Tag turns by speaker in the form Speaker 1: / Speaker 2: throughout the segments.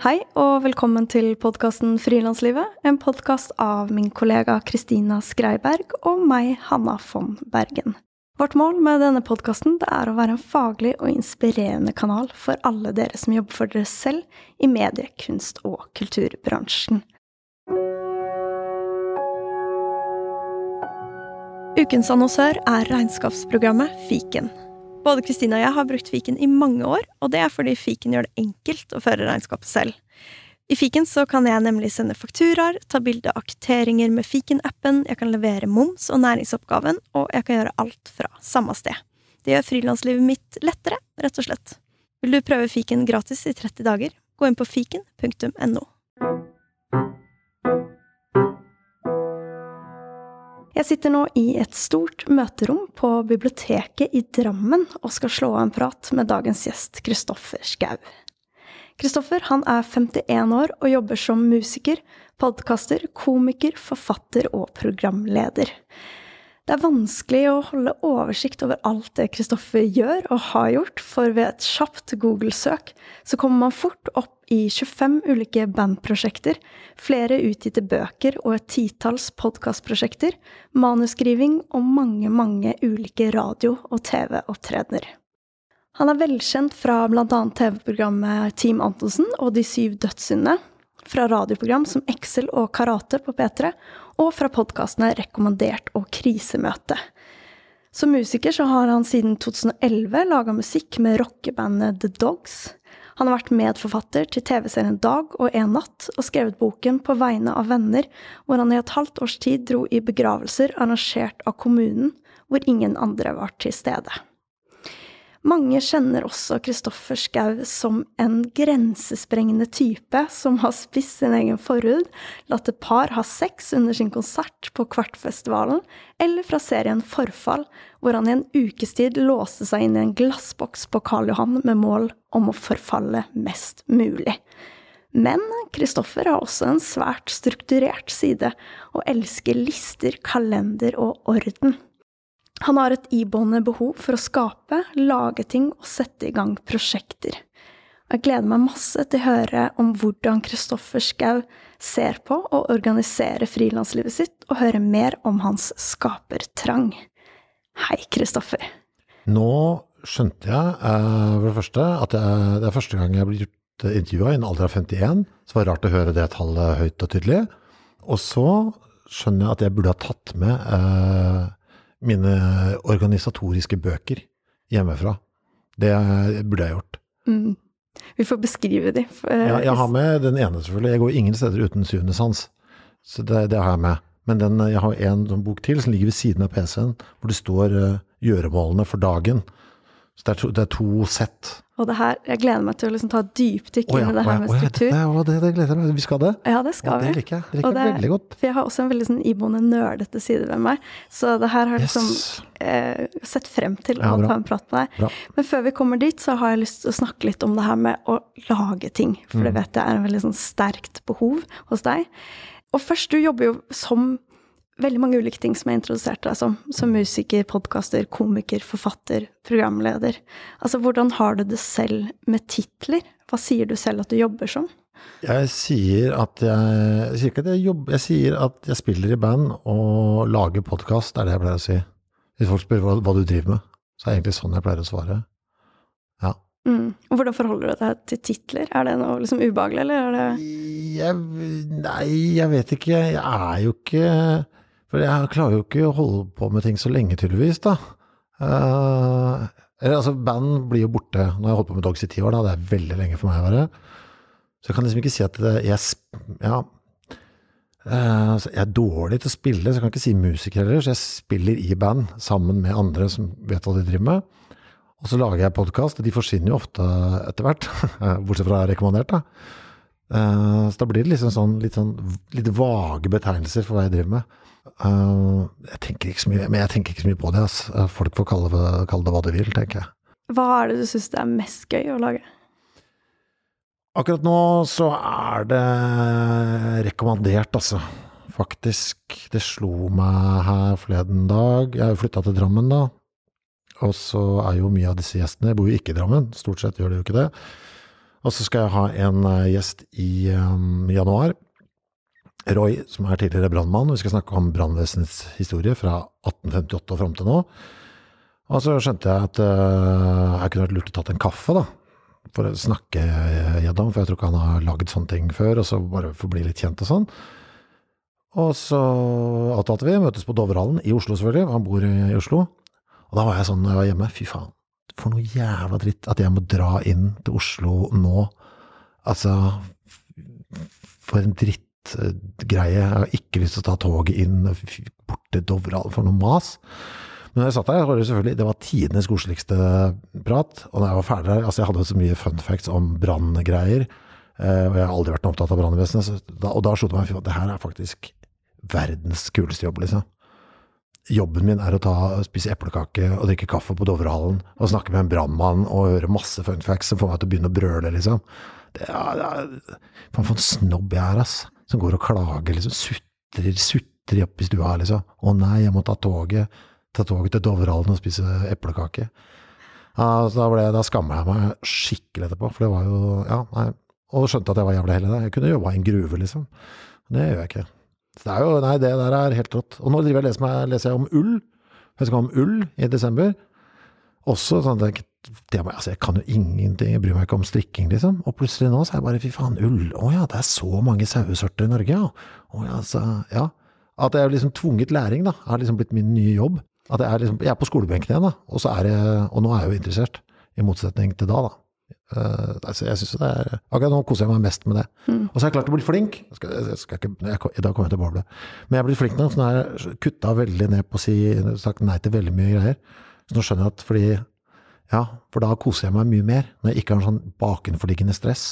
Speaker 1: Hei og velkommen til podkasten Frilanslivet, en podkast av min kollega Kristina Skreiberg og meg, Hanna von Bergen. Vårt mål med denne podkasten er å være en faglig og inspirerende kanal for alle dere som jobber for dere selv i medie-, kunst- og kulturbransjen. Ukens annonsør er regnskapsprogrammet Fiken. Både Kristina og jeg har brukt fiken i mange år, og det er fordi fiken gjør det enkelt å føre regnskapet selv. I fiken så kan jeg nemlig sende fakturaer, ta bilde av kvitteringer med fiken-appen, jeg kan levere moms og næringsoppgaven, og jeg kan gjøre alt fra samme sted. Det gjør frilanslivet mitt lettere, rett og slett. Vil du prøve fiken gratis i 30 dager? Gå inn på fiken.no. Jeg sitter nå i et stort møterom på biblioteket i Drammen og skal slå av en prat med dagens gjest Kristoffer Schou. Kristoffer er 51 år og jobber som musiker, podkaster, komiker, forfatter og programleder. Det er vanskelig å holde oversikt over alt det Kristoffer gjør og har gjort, for ved et kjapt Google-søk så kommer man fort opp i 25 ulike bandprosjekter, flere utgitte bøker og et titalls podkastprosjekter, manusskriving og mange, mange ulike radio- og TV-opptredener. Han er velkjent fra annet TV-programmet Team Antonsen og De syv dødssyndene, fra radioprogram som Excel og Karate på P3, og fra podkastene Rekommandert og Krisemøte. Som musiker så har han siden 2011 laga musikk med rockebandet The Dogs. Han har vært medforfatter til TV-serien Dag og En natt, og skrevet boken På vegne av venner, hvor han i et halvt års tid dro i begravelser arrangert av kommunen, hvor ingen andre var til stede. Mange kjenner også Kristoffer Schou som en grensesprengende type som har spist sin egen forhud, latt et par ha sex under sin konsert på Kvartfestivalen, eller fra serien Forfall, hvor han i en ukes tid låste seg inn i en glassboks på Karl Johan med mål om å forfalle mest mulig. Men Kristoffer har også en svært strukturert side, og elsker lister, kalender og orden. Han har et iboende behov for å skape, lage ting og sette i gang prosjekter. Jeg gleder meg masse til å høre om hvordan Kristoffer Schou ser på og organiserer frilanslivet sitt, og høre mer om hans skapertrang. Hei, Kristoffer.
Speaker 2: Nå skjønte jeg uh, for det første at jeg, det er første gang jeg blir gjort intervjua i en alder av 51. Så var det rart å høre det tallet høyt og tydelig. Og så skjønner jeg at jeg burde ha tatt med uh, mine organisatoriske bøker hjemmefra. Det burde jeg gjort.
Speaker 1: Mm. Vi får beskrive de.
Speaker 2: Eh, ja, jeg har med den ene, selvfølgelig. Jeg går ingen steder uten syvende sans. Så det, det, har jeg med. Men den, jeg har en sånn bok til som ligger ved siden av PC-en, hvor det står uh, gjøremålene for dagen. Så det er to, det er to sett.
Speaker 1: Og det her, Jeg gleder meg til å liksom ta dypdykk inn i det her med struktur.
Speaker 2: Ja, det, det, gleder jeg meg Vi skal det?
Speaker 1: Ja, det skal
Speaker 2: vi. Det liker jeg. Det liker jeg veldig godt.
Speaker 1: For jeg har også en veldig sånn iboende nerdete side ved meg. Så det her har jeg liksom eh, sett frem til å ta en prat med deg. Bra. Men før vi kommer dit, så har jeg lyst til å snakke litt om det her med å lage ting. For mm. det vet jeg er en veldig sånn sterkt behov hos deg. Og først, du jobber jo som veldig mange ulike ting som jeg introduserte deg som. Som musiker, podkaster, komiker, forfatter, programleder. Altså, hvordan har du det selv med titler? Hva sier du selv at du jobber som?
Speaker 2: Jeg sier at jeg, jeg sier at jeg jobber, jeg sier at jeg spiller i band og lager podkast, det er det jeg pleier å si. Hvis folk spør hva, hva, du driver med, så er det egentlig sånn jeg pleier å svare. Ja.
Speaker 1: Mm. Hvordan forholder du deg til titler? Er det noe liksom ubehagelig, eller er det
Speaker 2: jeg, Nei, jeg vet ikke. Jeg er jo ikke for jeg klarer jo ikke å holde på med ting så lenge, tydeligvis, da. Uh, eller altså, band blir jo borte. Nå har jeg holdt på med Dogs i ti år, da. Det er veldig lenge for meg å være. Så jeg kan liksom ikke si at jeg Ja. Uh, jeg er dårlig til å spille, så jeg kan ikke si musiker heller. Så jeg spiller i band sammen med andre som vet hva de driver med. Og så lager jeg podkast, og de forsvinner jo ofte etter hvert. Bortsett fra rekommandert, da. Uh, så da blir det liksom sånn, litt, sånn, litt vage betegnelser for hva jeg driver med. Uh, jeg tenker ikke så mye, men jeg tenker ikke så mye på det. Altså. Folk får kalle det, kalle det, hva de vil, tenker jeg.
Speaker 1: Hva er det du syns er mest gøy å lage?
Speaker 2: Akkurat nå så er det rekommandert, altså. Faktisk. Det slo meg her forleden dag. Jeg har jo flytta til Drammen, da. Og så er jo mye av disse gjestene Jeg bor jo ikke i Drammen, stort sett gjør de jo ikke det. Og så skal jeg ha en eh, gjest i um, januar. Roy, som er tidligere brannmann. Vi skal snakke om brannvesenets historie fra 1858 og fram til nå. Og så skjønte jeg at uh, jeg kunne vært lurt å tatt en kaffe, da. For å snakke gjennom, for jeg tror ikke han har lagd sånne ting før. Og så bare få bli litt kjent og sånn. Og så avtalte vi, møtes på Dovrehallen i Oslo selvfølgelig, han bor i Oslo. Og da var jeg sånn når jeg var hjemme, fy faen, for noe jævla dritt at jeg må dra inn til Oslo nå. Altså, for en drittgreie. Jeg har ikke lyst til å ta toget inn bort til Dovral for noe mas. Men når jeg satt der, var det selvfølgelig det var tidenes koseligste prat. Og når jeg var ferdig der Altså, jeg hadde så mye fun facts om branngreier. eh, Og jeg har aldri vært noe opptatt av brannvesenet. Og da slo det meg at det her er faktisk verdens kuleste jobb, liksom. Jobben min er å ta, spise eplekake og drikke kaffe på Dovrehallen og snakke med en brannmann og høre masse fun facts som får meg til å begynne å brøle, liksom. Det er, det er, for en snobb jeg er, ass. Som går og klager, liksom. Sutrer, sutrer opp i stua, liksom. Å nei, jeg må ta toget. Ta toget til Dovrehallen og spise eplekake. Ja, da, da skamma jeg meg skikkelig etterpå, for det var jo Ja, nei. Og skjønte at jeg var jævlig heldig. Jeg kunne jobba i en gruve, liksom. Det gjør jeg ikke. Så det er jo, nei, det der er helt rått. Og nå driver jeg leser, meg, leser jeg om ull. Jeg skal om ull i desember. Også sånn at jeg, det, altså, jeg kan jo ingenting, jeg bryr meg ikke om strikking, liksom. Og plutselig nå så er jeg bare fy faen, ull. Å ja, det er så mange sauesorter i Norge, ja. Å ja, så, ja. At jeg er liksom tvunget læring, da. Har liksom blitt min nye jobb. At jeg er, liksom, jeg er på skolebenken igjen, da. Og, så er jeg, og nå er jeg jo interessert. I motsetning til da, da. Uh, altså jeg synes det er, akkurat nå koser jeg meg mest med det. Og så har jeg klart å bli flink. Jeg skal, jeg skal ikke, jeg, I dag kommer jeg til å boble. Men jeg er blitt flink nå, så nå har jeg kutta veldig ned på å si sagt nei til veldig mye greier. Så nå skjønner jeg at fordi Ja, for da koser jeg meg mye mer. Når jeg ikke har sånn bakenforliggende stress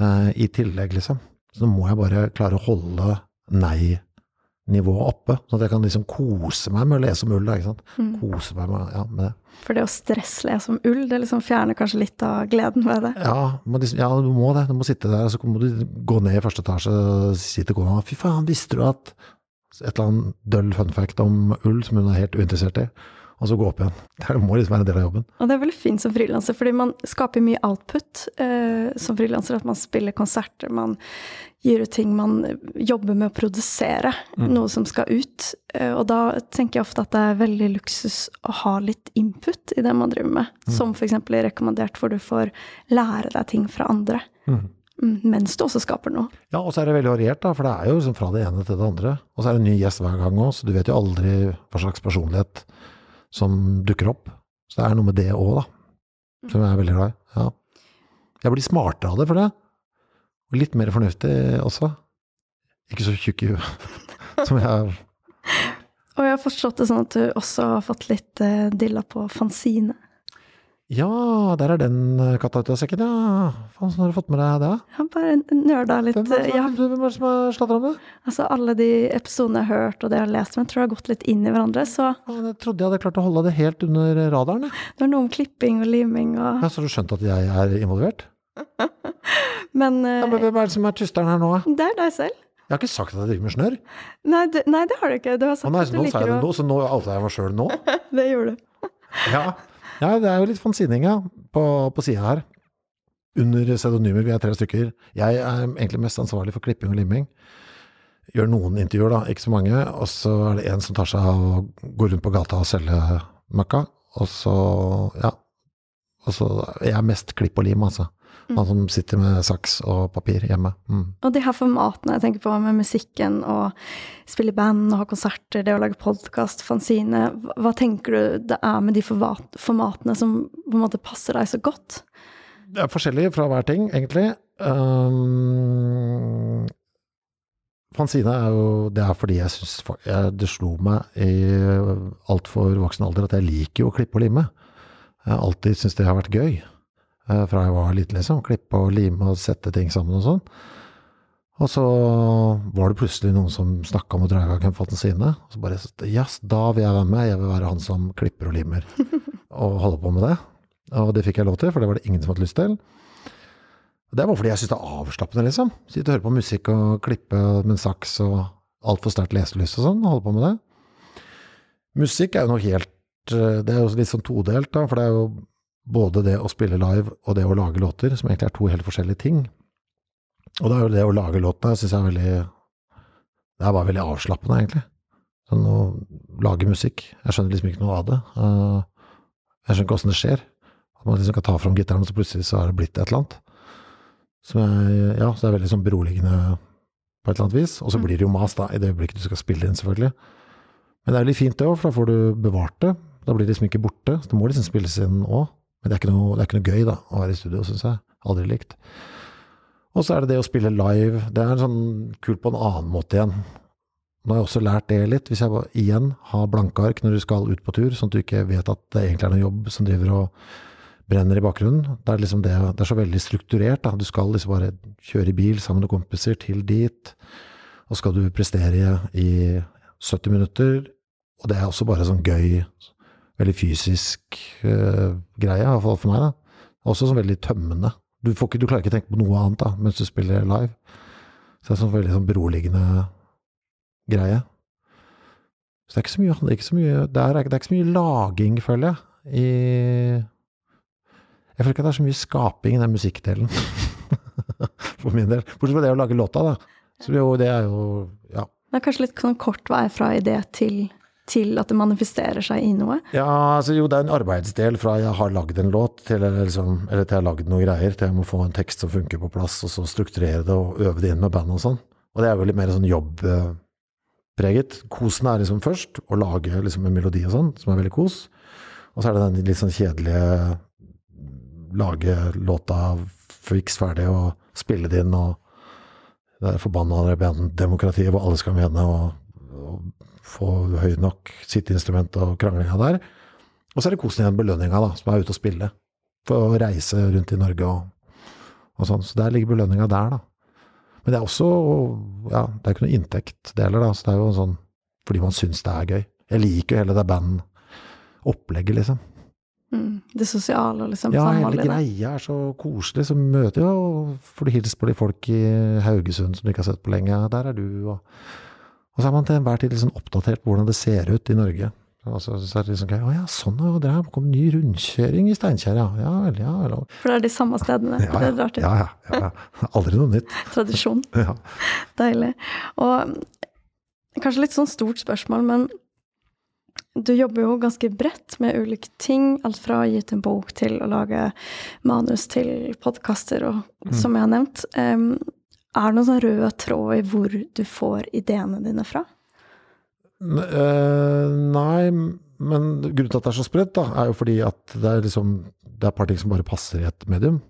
Speaker 2: eh, i tillegg, liksom. Så må jeg bare klare å holde nei-nivået oppe. Sånn at jeg kan liksom kose meg med å lese om ull. da, Ikke sant? Kose meg med, ja, med det.
Speaker 1: For det å stresslese om ull, det liksom fjerner kanskje litt av gleden ved det.
Speaker 2: Ja, liksom, ja, du må det. Du må sitte der, og så må du gå ned i første etasje og si til kona Fy faen, visste du at Et eller annet døll fun fact om ull som hun er helt uinteressert i. Og så gå opp igjen. Det må liksom være en del av jobben.
Speaker 1: Og det er veldig fint som frilanser, fordi man skaper mye output eh, som frilanser. At man spiller konserter, man gir ut ting, man jobber med å produsere noe som skal ut. Eh, og da tenker jeg ofte at det er veldig luksus å ha litt input i det man driver med. Som f.eks. i Rekommandert, hvor du får lære deg ting fra andre. Mm, mens du også skaper noe.
Speaker 2: Ja, og så er det veldig variert, da, for det er jo liksom fra det ene til det andre. Og så er det en ny gjest hver gang òg, så du vet jo aldri hva slags personlighet som dukker opp. Så det er noe med det òg, da. Som jeg er veldig glad i. Ja. Jeg blir smartere av det for det. Og litt mer fornuftig også. Ikke så tjukk i huet som jeg er.
Speaker 1: Og jeg har forstått det sånn at du også har fått litt eh, dilla på fanzine.
Speaker 2: Ja, der er den eh, katta ute av sekken, ja. Faen, så har du fått med deg det?
Speaker 1: Jeg har bare nøla litt.
Speaker 2: Hvem er
Speaker 1: eh,
Speaker 2: det,
Speaker 1: Ja,
Speaker 2: hvem er det som har sladra om det?
Speaker 1: altså alle de episodene jeg har hørt, og det jeg har lest, men jeg tror jeg har gått litt inn i hverandre. Så
Speaker 2: Faen, Jeg trodde jeg hadde klart å holde det helt under radaren. jeg.
Speaker 1: det er noe om klipping og liming og
Speaker 2: Ja, så har du skjønt at jeg er involvert?
Speaker 1: Men
Speaker 2: Ja, men
Speaker 1: eh,
Speaker 2: hvem er det som er tysteren her nå?
Speaker 1: det er deg selv.
Speaker 2: Jeg har ikke sagt at jeg driver med snørr.
Speaker 1: Nei, nei, det har du ikke. Du har sagt
Speaker 2: nei,
Speaker 1: at du liker å
Speaker 2: nå sa jeg det nå, så nå outa jeg meg sjøl nå?
Speaker 1: Det gjorde du.
Speaker 2: Ja. Ja, det er jo litt fanzininga på, på sida her. Under pseudonymer, vi er tre stykker. Jeg er egentlig mest ansvarlig for klipping og limming. Gjør noen intervjuer, da, ikke så mange. Og så er det en som tar seg av å gå rundt på gata og selge møkka. Og så, ja. Og så jeg er mest klipp og lim, altså. Han som sitter med saks og papir hjemme. Mm.
Speaker 1: Og de her formatene jeg tenker på med musikken og spille band og ha konserter, det å lage podkast, fanzine, hva, hva tenker du det er med de formatene som på en måte passer deg så godt?
Speaker 2: Det er forskjellig fra hver ting, egentlig. Um, fanzine er jo Det er fordi jeg syns Det slo meg i altfor voksen alder at jeg liker jo å klippe og lime. Jeg har alltid syntes det har vært gøy. Eh, Fra jeg var liten, liksom. Klippe og lime og sette ting sammen og sånn. Og så var det plutselig noen som snakka om å dra i gang en sine. Og så bare Yes, da vil jeg være med. Jeg vil være han som klipper og limer. Og holde på med det. Og det fikk jeg lov til, for det var det ingen som hadde lyst til. Det var fordi jeg syntes det var avslappende, liksom. Sitte og høre på musikk og klippe med en saks og altfor sterkt leselyst og sånn. Holde på med det. Musikk er jo noe helt eh, Det er jo litt sånn todelt, da. For det er jo både det å spille live og det å lage låter, som egentlig er to helt forskjellige ting. Og da er jo det å lage låtene, syns jeg er veldig Det er bare veldig avslappende, egentlig. Sånn å lage musikk. Jeg skjønner liksom ikke noe av det. Uh, jeg skjønner ikke åssen det skjer. At man liksom kan ta fram gitaren, og så plutselig så er det blitt et eller annet. Som er, ja, så det er veldig sånn beroligende på et eller annet vis. Og så blir det jo mas, da, i det øyeblikket du skal spille inn, selvfølgelig. Men det er veldig fint det òg, for da får du bevart det. Da blir det liksom ikke borte. Så det må liksom spilles inn òg. Men det er, ikke noe, er ikke noe gøy, da, å være i studio, syns jeg. Aldri likt. Og så er det det å spille live. Det er sånn kult på en annen måte igjen. Nå har jeg også lært det litt. Hvis jeg igjen har blanke ark når du skal ut på tur, sånn at du ikke vet at det egentlig er noe jobb som driver og brenner i bakgrunnen. Det er, liksom det, det er så veldig strukturert. Da. Du skal liksom bare kjøre i bil sammen med kompiser til dit. Og skal du prestere i 70 minutter. Og det er også bare sånn gøy, veldig fysisk uh, greie, fall for meg. da. Også sånn veldig tømmende. Du, ikke, du, klarer ikke å tenke på noe annet da, mens du spiller live. Så det er sånn veldig sånn beroligende greie. Så det er ikke så mye, det er ikke så mye, det er, det er ikke så mye laging, føler jeg, i Jeg føler ikke at det er så mye skaping i den musikkdelen. For min del. Bortsett fra det å lage låta, da. Så jo, det er jo Ja.
Speaker 1: Det er kanskje litt sånn kort vei fra idé til, til at det manifesterer seg i noe?
Speaker 2: Ja, altså jo, det er en arbeidsdel fra jeg har lagd en låt, til, liksom, eller til jeg har lagd noen greier, til jeg må få en tekst som funker på plass, og så strukturere det og øve det inn med band og sånn. Og det er jo litt mer sånn jobbpreget. Kosen er liksom først, å lage liksom en melodi og sånn, som er veldig kos. Og så er det den litt sånn kjedelige lage låta fiks ferdig og spille det inn og det er forbanna demokratiet hvor alle skal mene og, og få høy nok sitteinstrument og kranglinga der. Og så er det kosen igjen belønninga, da, som er ute og spille. For å reise rundt i Norge og, og sånn. Så der ligger belønninga der, da. Men det er også Ja, det er ikke noe inntekt, det heller, da. Så det er jo sånn fordi man syns det er gøy. Jeg liker jo hele det bandopplegget, liksom.
Speaker 1: Mm, det sosiale og liksom
Speaker 2: Ja, hele
Speaker 1: Ja, hele
Speaker 2: greia er så koselig. Så møter jo Får du hilst på de folk i Haugesund som du ikke har sett på lenge. Der er du, og Og så er man til enhver tid liksom oppdatert på hvordan det ser ut i Norge. Og så, så er det liksom. Å ja, sånn, og her kom ny rundkjøring i Steinkjer, ja. Ja vel, ja vel.
Speaker 1: For det er de samme stedene.
Speaker 2: Ja,
Speaker 1: Det
Speaker 2: ja,
Speaker 1: er rart.
Speaker 2: ja, ja, ja, ja. Aldri noe nytt.
Speaker 1: Tradisjon.
Speaker 2: Ja.
Speaker 1: Deilig. Og kanskje litt sånn stort spørsmål, men du jobber jo ganske bredt med ulike ting. Alt fra å gi ut en bok til å lage manus til podkaster, og
Speaker 2: Mm.
Speaker 1: som jeg har nevnt. Em, er det noen sånn rød tråd i hvor du får ideene dine fra?
Speaker 2: Eh, nei, men grunnen til at det er så spredt, er jo fordi at det er liksom Det er et par ting som bare passer i et medium.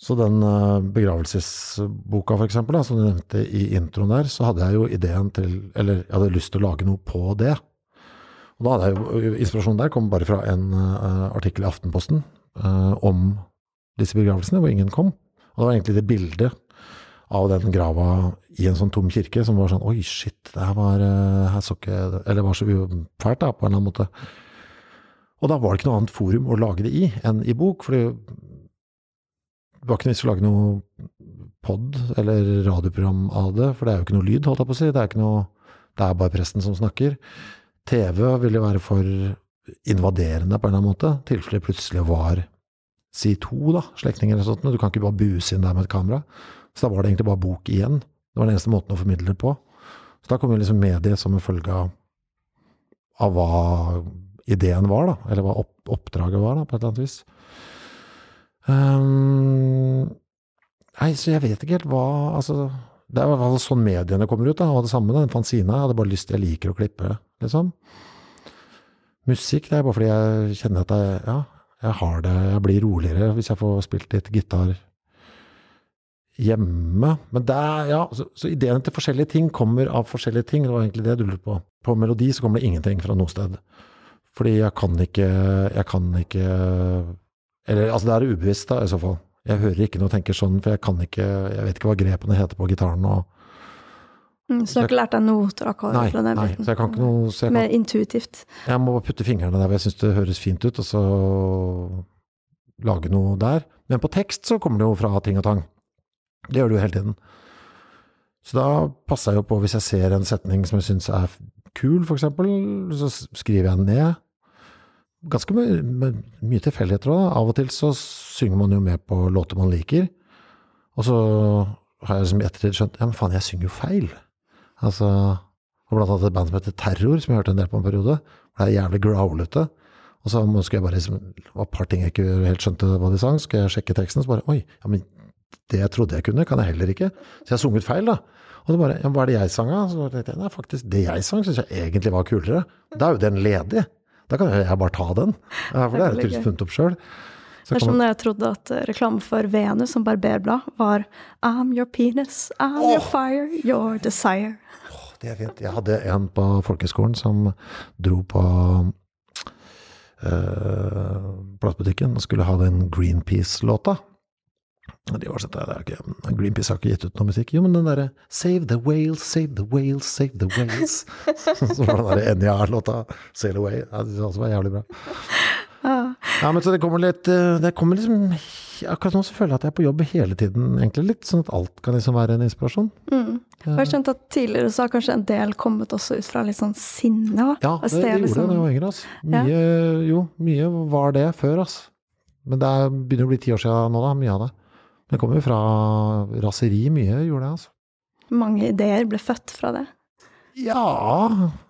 Speaker 2: Så den eh, begravelsesboka, for eksempel, da, som du nevnte i introen der, så hadde jeg jo ideen til Eller jeg hadde lyst til å lage noe på det. Og da hadde jeg jo Inspirasjonen der kom bare fra en eh, artikkel i Aftenposten eh, om disse begravelsene, hvor ingen kom. Og det var egentlig det bildet av den grava i en sånn tom kirke som var sånn Oi, shit, det her var, eh, her så ikke Eller var så fælt, da, på en eller annen måte. Og da var det ikke noe annet forum å lage det i enn i bok, for det var ikke noe vits å lage noe pod eller radioprogram av det, for det er jo ikke noe lyd, holdt jeg på å si. Det er, ikke noe, det er bare presten som snakker. TV ville være for invaderende på en eller annen måte, i tilfelle det plutselig var si to da, slektninger eller sånt, du kan ikke bare buse inn der med et kamera. Så da var det egentlig bare bok igjen. Det var den eneste måten å formidle det på. Så da kom jo liksom mediet som en følge av, av hva ideen var, da, eller hva opp, oppdraget var, da, på et eller annet vis. Um, nei, så jeg vet ikke helt hva Altså, det er i hvert fall sånn mediene kommer ut, da, og det samme, den fanzina. Jeg hadde bare lyst Jeg liker å klippe, liksom. Musikk, det er bare fordi jeg kjenner at jeg, ja, jeg har det Jeg blir roligere hvis jeg får spilt litt gitar hjemme. Men det er, ja, så, så ideene til forskjellige ting kommer av forskjellige ting. Det var egentlig det du lurte på. På melodi så kommer det ingenting fra noe sted. Fordi jeg kan ikke Jeg kan ikke Eller altså, det er ubevisst, da, i så fall. Jeg hører ikke noe og tenker sånn, for jeg kan ikke Jeg vet ikke hva grepene heter på gitaren. og
Speaker 1: Mm, så du har ikke lært deg noter og akkorder?
Speaker 2: Nei,
Speaker 1: fra den
Speaker 2: nei,
Speaker 1: biten?
Speaker 2: så jeg kan ikke noe kan,
Speaker 1: Mer intuitivt.
Speaker 2: jeg må bare putte fingrene der hvor jeg syns det høres fint ut, og så lage noe der. Men på tekst så kommer det jo fra ting og tang. Det gjør du jo hele tiden. Så da passer jeg jo på, hvis jeg ser en setning som jeg syns er kul, eksempel, så skriver jeg den ned. ganske mye, mye tilfeldigheter òg. Av og til så synger man jo med på låter man liker. Og så har jeg liksom i ettertid skjønt ja, men faen, jeg synger jo feil. Altså, og blant annet et band som heter Terror, som jeg hørte en del på en periode. Det er jævlig growlete. Og så skulle jeg bare liksom, var et par ting jeg ikke helt skjønte hva de sang. Skal jeg sjekke teksten, så bare oi, ja, men det jeg trodde jeg kunne, kan jeg heller ikke. Så jeg har sunget feil, da. Og det bare, ja, hva er det jeg sang da? Så tenkte jeg, nei, faktisk, det jeg sang syns jeg egentlig var kulere. Da er jo den ledig. Da kan jeg bare ta den. For det er jeg tydeligvis funnet opp sjøl.
Speaker 1: Det er som når jeg trodde at eh, reklame for Venus som barberblad var I'm your penis, I'm oh. your fire, your desire.
Speaker 2: Oh, det er fint. Jeg hadde en på folkeskolen som dro på uh, platebutikken og skulle ha den Greenpeace-låta. De var sånn, det er ikke, Greenpeace har ikke gitt ut noe musikk. Jo, men den derre Save the whales, save the whales, save the whales. så var den derre NJA-låta Sail Away. Ja, det også var jævlig bra. Ja. ja, men så det kommer litt eh, Det kommer liksom Akkurat nå så føler jeg at jeg er på jobb hele tiden, egentlig litt. Sånn at alt kan liksom være en inspirasjon.
Speaker 1: Mm. Jeg har skjønt at tidligere så har kanskje en del kommet også ut fra litt sånn sinne?
Speaker 2: Ja, det, det gjorde liksom. det da jeg var yngre. Altså. Mye, ja. Jo, mye var det før, altså. Men det begynner å bli ti år siden nå, da. Mye av det. Det kommer jo fra raseri mye, gjorde det, altså.
Speaker 1: Mange ideer ble født fra det?
Speaker 2: Ja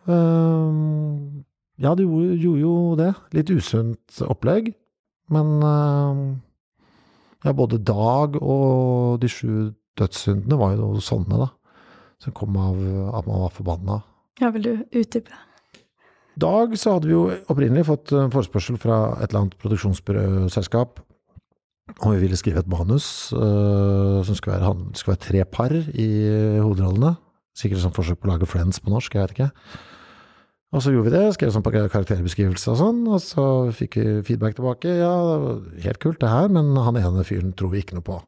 Speaker 2: øh, Ja, det gjorde, gjorde, jo det. Litt usunt opplegg. Men øh, ja, både Dag og de sju dødssyndene var jo noe sånne, da. Som kom av at man var forbanna.
Speaker 1: Ja, vil du utdype?
Speaker 2: Dag så hadde vi jo opprinnelig fått en forespørsel fra et eller annet produksjonsselskap og vi ville skrive et manus uh, som skulle være, skulle være, tre par i hovedrollene. Sikkert som forsøk på å lage Friends på norsk, jeg vet ikke. Og så gjorde vi det, skrev sånn karakterbeskrivelse og sånn, og så fikk vi feedback tilbake. Ja, helt kult det her, men han ene fyren tror vi ikke noe på.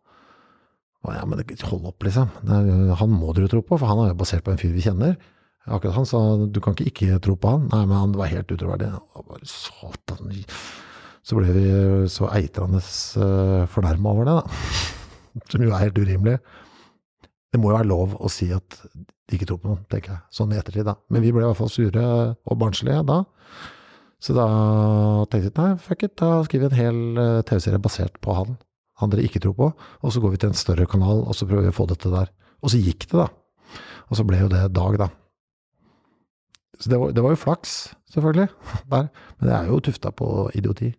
Speaker 2: Og ja, men hold opp, liksom. Er, han må dere tro på, for han er jo basert på en fyr vi kjenner. Akkurat han sa du kan ikke ikke tro på han. Nei, men han var helt utroverdig. Satan så ble vi så eitrende uh, fornærma over det, da. Som jo er helt urimelig. Det må jo være lov å si at de ikke tror på noen, tenker jeg. Sånn i ettertid, da. Men vi ble i hvert fall sure og barnslige da. Så da tenkte jeg nei, fuck it, da skriver vi en hel uh, TV-serie basert på han. Han dere ikke tror på. Og så går vi til en større kanal, og så prøver vi å få dette der. Og så gikk det, da. Og så ble jo det Dag, da. Så det var, det var jo flaks, selvfølgelig, der. Men det er jo tufta på idioti.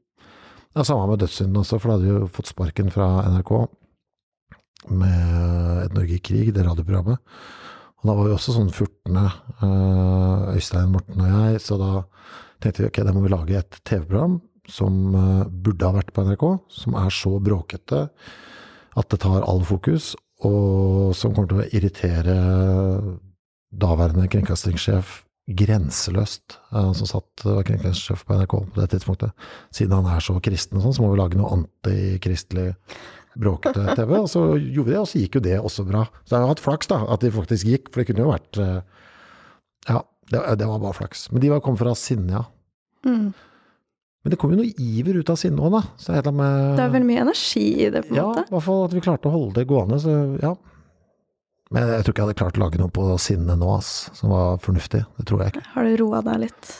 Speaker 2: Ja, Samme med dødssynden også, for da hadde vi jo fått sparken fra NRK med Et Norge i krig, det radioprogrammet. Og da var vi også sånn furtne, eh, Øystein, Morten og jeg, så da tenkte vi ok, da må vi lage et TV-program som eh, burde ha vært på NRK, som er så bråkete at det tar all fokus, og som kommer til å irritere daværende kringkastingssjef grenseløst, han som satt var kringkastingssjef på NRK på det tidspunktet. Siden han er så kristen og sånn, så må vi lage noe antikristelig bråkete TV. Og så gjorde vi det, og så gikk jo det også bra. Så jeg har hatt flaks, da, at de faktisk gikk, for det kunne jo vært eh, Ja, det, det var bare flaks. Men de var kom fra Sinja. Mm. Men det kom jo noe iver ut av sinne òg, da.
Speaker 1: det er veldig mye energi i det, på en
Speaker 2: ja,
Speaker 1: måte.
Speaker 2: Ja, i hvert fall at vi klarte å holde det gående. Så ja, men jeg tror ikke jeg hadde klart å lage noe på sinne nå, ass, som var fornuftig. Det tror jeg ikke.
Speaker 1: Har du roa deg litt?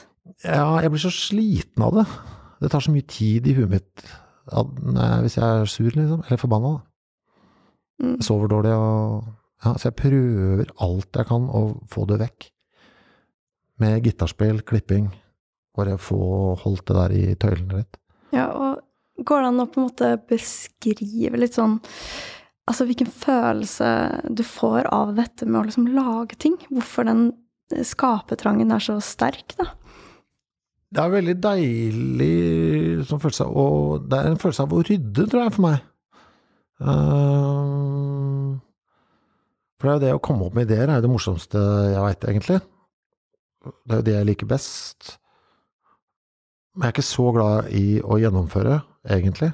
Speaker 2: Ja, jeg blir så sliten av det. Det tar så mye tid i huet mitt hvis jeg er sur, liksom. Eller forbanna. Mm. Jeg sover dårlig og ja, Så jeg prøver alt jeg kan å få det vekk. Med gitarspill, klipping. Bare få holdt det der i tøylene litt.
Speaker 1: Ja, og går det an å på en måte beskrive litt sånn Altså hvilken følelse du får av dette med å liksom lage ting. Hvorfor den skapetrangen er så sterk, da.
Speaker 2: Det er veldig deilig som følelse av Det er en følelse av å rydde, tror jeg, for meg. Uh, for det er jo det å komme opp med ideer er jo det morsomste jeg veit, egentlig. Det er jo det jeg liker best. Men jeg er ikke så glad i å gjennomføre, egentlig.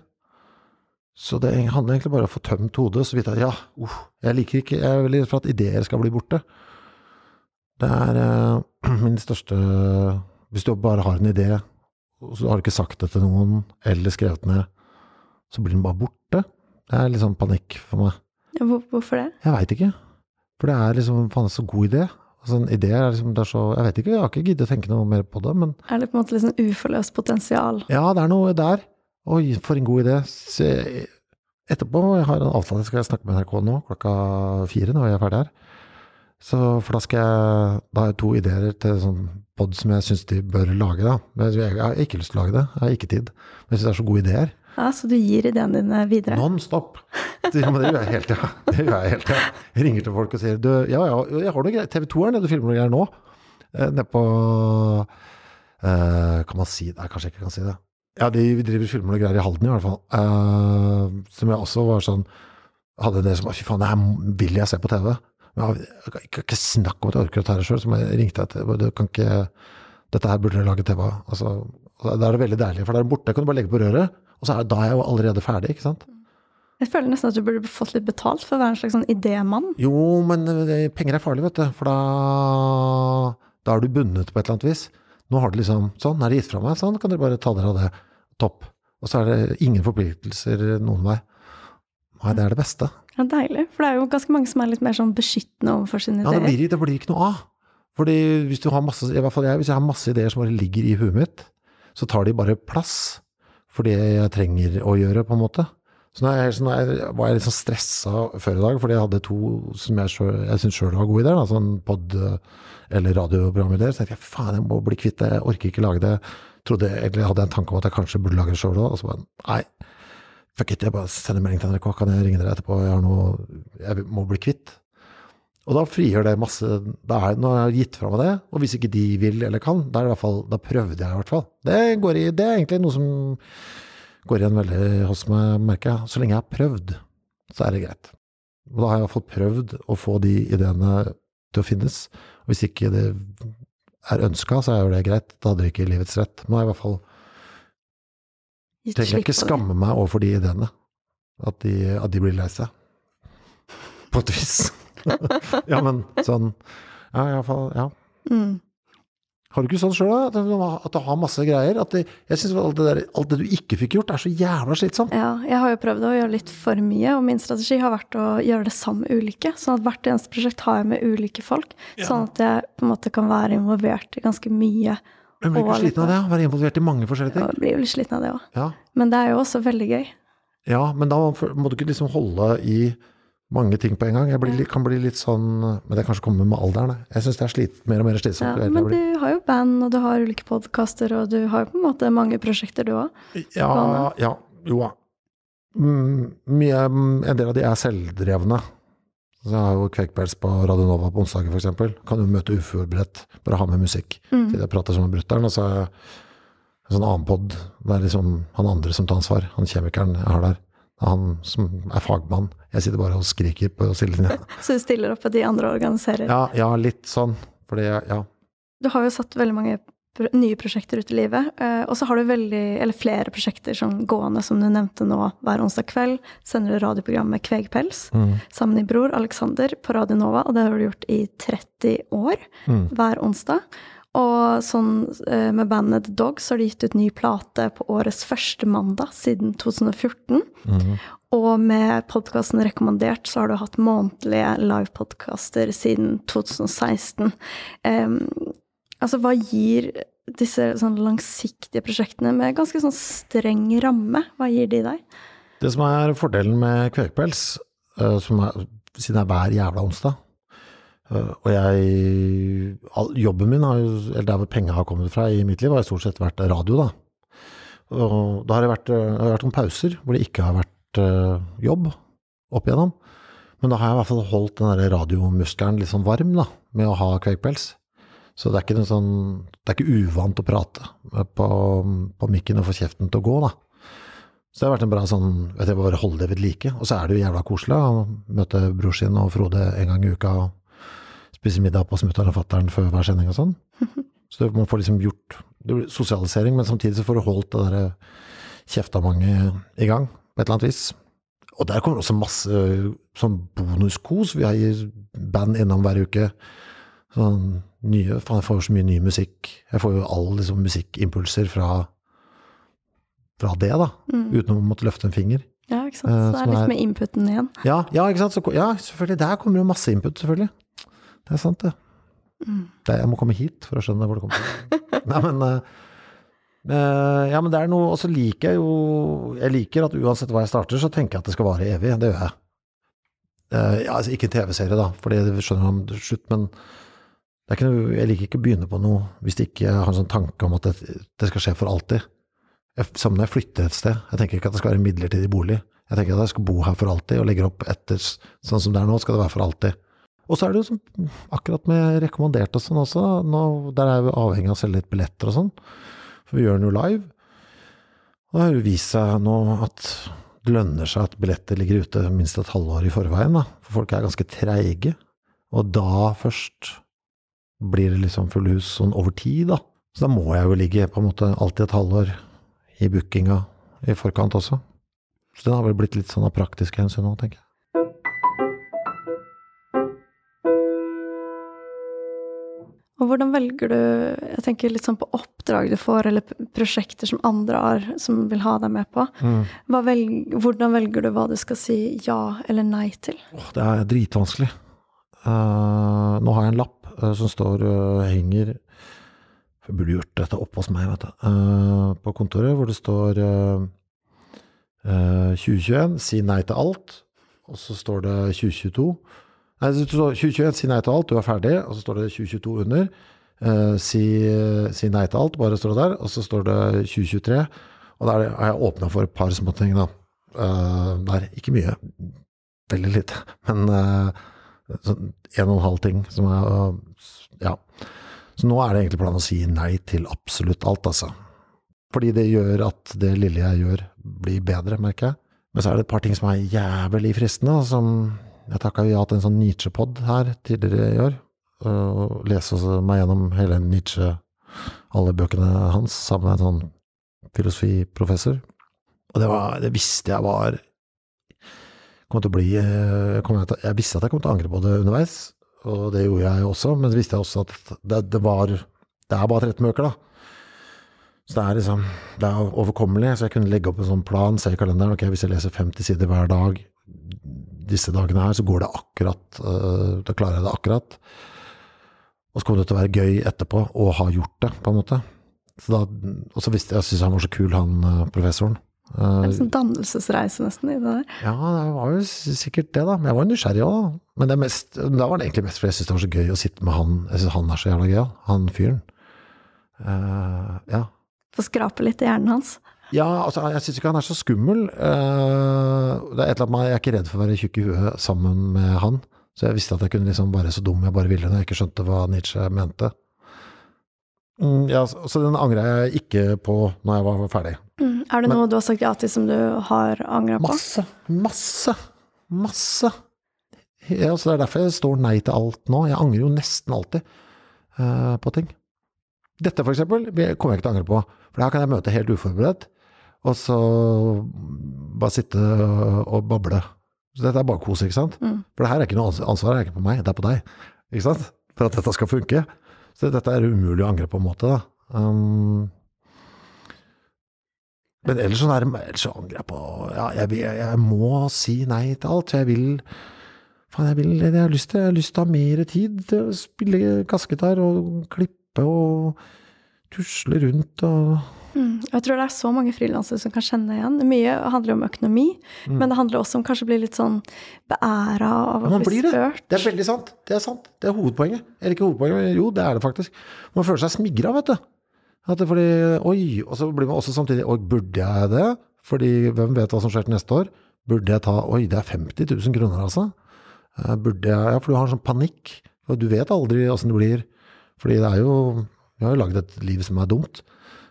Speaker 2: Så det handler egentlig bare om å få tømt hodet, så vidt at ja, uh, jeg liker ikke Jeg er veldig redd for at ideer skal bli borte. Det er uh, min største Hvis du bare har en idé, og så har du ikke sagt det til noen, eller skrevet ned, så blir den bare borte. Det er litt sånn panikk for meg.
Speaker 1: Hvor, hvorfor det?
Speaker 2: Jeg veit ikke. For det er liksom faen så god idé, Altså, en idé er liksom, det er så Jeg vet ikke, jeg har ikke giddet å tenke noe mer på det, men
Speaker 1: Er det på en måte sånn uforløst potensial?
Speaker 2: ja, det er noe der. Oi, for en god idé. Se, etterpå, jeg har en avtale, skal jeg snakke med NRK nå, klokka fire når jeg er ferdig her. Så, for da skal jeg Da har jeg to ideer til sånn pod som jeg syns de bør lage, da. Men jeg, jeg har ikke lyst til å lage det, jeg har ikke tid. Men jeg syns det er så gode ideer.
Speaker 1: Ja, Så du gir ideene dine videre?
Speaker 2: Non stop! Ja, men det gjør jeg hele tida. Det gjør jeg hele tida. Jeg ringer til folk og sier du, ja, ja, jeg har noe greier. TV 2 er nede og filmer noe greier nå. Eh, Nede på eh, Kan man si det? Kanskje jeg ikke kan si det. Ja, de driver filmer og greier i Halden i hvert fall. Uh, som jeg også var sånn Hadde det som Fy faen, det her vil jeg se på TV. Men jeg, jeg kan ikke- snakke om at jeg orker å ta det sjøl, så jeg ringte etter. du kan ikke Dette her burde dere lage TV av. Altså, da er det veldig deilig, for der borte kan du bare legge på røret, og så er, da er jeg jo allerede ferdig, ikke sant?
Speaker 1: Jeg føler nesten at du burde fått litt betalt for å være en slags sånn idémann.
Speaker 2: Jo, men penger er farlig, vet du. For da, da er du bundet på et eller annet vis. Nå har du liksom Sånn, er det gitt fra meg? Sånn, kan dere bare ta dere av det. Topp. Og så er det ingen forpliktelser noen vei. Nei, det er det beste.
Speaker 1: Ja, Deilig. For det er jo ganske mange som er litt mer sånn beskyttende overfor sine
Speaker 2: Ja, det
Speaker 1: ideer.
Speaker 2: blir, det blir ikke noe av. Fordi hvis du har masse, i hvert fall jeg, hvis jeg har masse ideer som bare ligger i huet mitt, så tar de bare plass for det jeg trenger å gjøre, på en måte. Så nå, jeg, var jeg litt sånn stressa før i dag, fordi jeg hadde to som jeg, selv- jeg syns sjøl var gode ideer. Da, sånn pod- eller radioprogramidéer. Så tenkte jeg faen, jeg må bli kvitt det, jeg orker ikke lage det. Trodde, egentlig hadde jeg en tanke om at jeg kanskje burde lage det sjøl òg, og så bare nei. Fuck it, jeg bare sender melding til NRK, kan jeg ringe dere etterpå, jeg har noe jeg må bli kvitt. Og da frigjør det masse da er, Nå har jeg gitt fra meg det, og hvis ikke de vil eller kan, da, det fall, da prøvde jeg i hvert fall. Det, går i, det er egentlig noe som går igjen veldig hos meg, merker jeg. Så lenge jeg har prøvd, så er det greit. Og da har jeg i hvert fall prøvd å få de ideene til å finnes. Og hvis ikke det er ønska, så er jo det greit. Da hadde det ikke livets rett. Nå har jeg i hvert fall trenger jeg ikke skamme meg overfor de ideene. At de, at de blir lei seg. På et vis. ja, men sånn Ja, i hvert fall. Ja.
Speaker 1: Mm.
Speaker 2: Har du ikke sånn sjøl, da? At du har- At du har masse greier? At det, jeg syns alt, alt det du ikke fikk gjort, er så jævla slitsomt.
Speaker 1: Ja, jeg har jo prøvd å gjøre litt for mye, og min strategi har vært å gjøre det sammen med ulike. Sånn at hvert eneste prosjekt har jeg med ulike folk, sånn at jeg på en måte kan være involvert i ganske mye.
Speaker 2: Men blir ikke sliten av det? å Være involvert i mange forskjellige ting?
Speaker 1: Ja, blir jo litt sliten av det òg.
Speaker 2: Ja.
Speaker 1: Men det er jo også veldig gøy.
Speaker 2: ja, men da må du ikke liksom holde i mange ting på en gang. Jeg blir, kan bli litt sånn Men det kanskje kommer med alderen. Jeg syns det er slit, mer og mer slitsomt.
Speaker 1: Ja, men du har jo band, og du har ulike podkaster, og du har jo på en måte mange prosjekter, du òg.
Speaker 2: Ja, ja, jo da. Mm, mye, en del av de er selvdrevne. Så jeg har jo Kvekpels på Radio Nova på onsdager f.eks. Kan jo møte uforberedt, bare ha med musikk.
Speaker 1: Mm.
Speaker 2: Til jeg prater som en brutter'n. Og så er jeg en sånn annen pod. Det er liksom han andre som tar ansvar. Han kjemikeren jeg har der. Han som er fagmann. Jeg sitter bare og skriker på sidelinja.
Speaker 1: Så du stiller opp, at de andre organiserer.
Speaker 2: Ja, ja, litt sånn. Fordi, ja.
Speaker 1: Du har jo satt veldig mange nye prosjekter ut i livet, eh, og så har du veldig, eller flere prosjekter som gående, som du nevnte nå, hver onsdag kveld. Sender du radioprogrammet Kvegpels
Speaker 2: Mm,
Speaker 1: sammen med din bror Alexander på Radio Nova, og det har du gjort i 30 år,
Speaker 2: mm,
Speaker 1: hver onsdag. Og sånn eh, med bandet The Dogs har de gitt ut ny plate på årets første mandag siden 2014.
Speaker 2: mm.
Speaker 1: Og med podkasten Rekommandert så har du hatt månedlige livepodkaster siden 2016. Um, altså, hva gir disse sånn langsiktige prosjektene med ganske sånn streng ramme, hva gir de deg?
Speaker 2: Det som er fordelen med Kvekpels, uh, som er, siden det er hver jævla onsdag eh, Og jeg all, Jobben min, har jo, eller der hvor penga har kommet fra i mitt liv, har jeg stort sett vært radio, da. Og da har det vært, eh, har vært noen pauser hvor det ikke har vært uh, jobb opp igjennom. Men da har jeg i hvert fall holdt den radiomuskelen litt sånn varm, da, med å ha kvegpels. Så det er ikke, sånn, det er ikke uvant å prate på, på mikken og få kjeften til å gå, da. Så det har vært en bra sånn vet jeg, bare holde det ved like. Og så er det jo jævla koselig å møte bror sin og Frode en gang i uka og spise middag på smutteren og fatter'n før hver sending og sånn. Så det- man får liksom gjort det blir sosialisering, men samtidig så får du holdt det derre kjeftamanget i gang på et eller annet vis. Og der kommer også masse sånn bonuskos. Vi har band innom hver uke. Sånn nye, faen, jeg får så mye ny musikk. Jeg får jo alle liksom musikkimpulser fra, fra det, da.
Speaker 1: Mm.
Speaker 2: Uten å måtte løfte en finger.
Speaker 1: Ja, ikke sant?
Speaker 2: Eh,
Speaker 1: Så det er litt
Speaker 2: er-
Speaker 1: med inputen igjen.
Speaker 2: Ja, ja, ikke sant? Så, ja, selvfølgelig. Der kommer jo masse input, selvfølgelig. Det er sant, det. Det, jeg må komme hit for å skjønne hvor det kommer fra. Nei, men eh, Ja, men det er noe Og så liker jeg jo Jeg liker at uansett hva jeg starter, så tenker jeg at det skal vare evig. Det gjør jeg. Eh, ja, altså ikke en TV-serie, da, for det skjønner man til slutt, men noe, jeg liker ikke å begynne på noe hvis det ikke har en sånn tanke om at det, det skal skje for alltid. Jeg, når jeg flytter et sted. Jeg tenker ikke at det skal være en midlertidig bolig. Jeg tenker at jeg skal bo her for alltid, og legger opp etter sånn som det er nå, skal det være for alltid. Og så er det jo som, akkurat med rekommandert og sånn også, nå, der er vi avhengig av å selge litt billetter og sånn, for vi gjør den jo live. Og det har jo vist seg nå at det lønner seg at billetter ligger ute minst et halvår i forveien, da. For folk er ganske treige. Og da først blir det liksom fulle hus sånn over tid, da. Så da må jeg jo ligge på en måte alltid et halvår i bookinga i forkant også. Så det har vel blitt litt sånn av praktiske hensyn nå, tenker jeg.
Speaker 1: Og hvordan velger du Jeg tenker litt sånn på oppdrag du får, eller prosjekter som andre har, som vil ha deg med på.
Speaker 2: Mm.
Speaker 1: Velg, hvordan velger du hva du skal si ja eller nei til?
Speaker 2: Oh, det er dritvanskelig. Uh, nå har jeg en lapp uh, som står uh, henger Jeg burde gjort dette oppe hos meg, vet du. på kontoret, hvor det står 2021, si nei til alt. Og så står det 2022. Nei, så 2021, si nei til alt, du er ferdig. Og så står det 2022 under. si, si nei til alt, bare står det der. Og så står det 2023. Og der har jeg åpna for et par småting, da. der, ikke mye. Veldig lite. Men sånn en og en halv ting som er Ja. Så nå er det egentlig planen å si nei til absolutt alt, altså. Fordi det gjør at det lille jeg gjør, blir bedre, merker jeg. Men så er det et par ting som er jævlig fristende, som jeg takka ja til en sånn Nietzsche-pod her tidligere i år. Og lese meg gjennom hele Nietzsche, alle bøkene hans, sammen med en sånn filosofiprofessor. Og det, var, det visste jeg var kom til å bli jeg, til, jeg visste at jeg kom til å angre på det underveis, og det gjorde jeg også, men så visste jeg også at det, det var Det er bare 13 bøker, da. Så det er liksom Det er overkommelig, så jeg kunne legge opp en sånn plan, se i kalenderen, ok, hvis jeg leser 50 sider hver dag disse dagene her, så går det akkurat uh, Da klarer jeg det akkurat. Og så kommer det til å være gøy etterpå å ha gjort det, på en måte. Så da, og så visste jeg, jeg syntes han var så kul, han uh, professoren.
Speaker 1: Det er en sånn dannelsesreise nesten i det der.
Speaker 2: Ja, det var jo sikkert det, da. Men jeg var jo nysgjerrig òg, da. Men mest, da var det egentlig mest fordi jeg syntes det var så gøy å sitte med han. Jeg syns han er så jævla gøy, han fyren. Uh, ja.
Speaker 1: Få skrape litt i hjernen hans?
Speaker 2: Ja, altså, jeg syns ikke han er så skummel. Uh, det er et eller annet Jeg er ikke redd for å være tjukk i huet sammen med han. Så jeg visste at jeg kunne liksom være så dum jeg bare ville når jeg ikke skjønte hva Nietzsche mente. Mm, ja, så den angra jeg ikke på når jeg var ferdig.
Speaker 1: Mm. Er det noe Men, du har sagt ja til som du har angra på?
Speaker 2: Masse. Masse. Masse. Ja, så det er derfor jeg står nei til alt nå. Jeg angrer jo nesten alltid uh, på ting. Dette for eksempel kommer jeg ikke til å angre på, for her kan jeg møte helt uforberedt, og så bare sitte og bable. Så dette er bare kos, ikke sant? Mm. For det her er ikke noe ansvar, det er ikke på meg, det er på deg. Ikke sant? For at dette skal funke. Så dette er umulig å angre på en måte, da. Um, men ellers, sånn ellers så angrer jeg på Ja, jeg, jeg, jeg, må si nei til alt. Jeg vil Faen, jeg, vil, jeg, har lyst til, jeg har lyst til å ha mer tid til å spille kassegitar og klippe og tusle rundt og
Speaker 1: mm, Jeg tror det er så mange frilansere som kan kjenne igjen. Mye handler om økonomi, mm. men det handler også om kanskje å bli litt sånn beæra av å bli spurt.
Speaker 2: Det. det er veldig sant. Det er sant. Det er hovedpoenget. Eller ikke hovedpoenget, jo, det er det faktisk. Man føler seg smigra, vet du. At det fordi Oi! Og så blir man også samtidig Oi, burde jeg det? Fordi hvem vet hva som skjer til neste år? Burde jeg ta Oi, det er 50 000 kroner, altså. Eh, burde jeg Ja, for du har en sånn panikk. Og du vet aldri åssen det blir. Fordi det er jo Vi har jo lagd et liv som er dumt.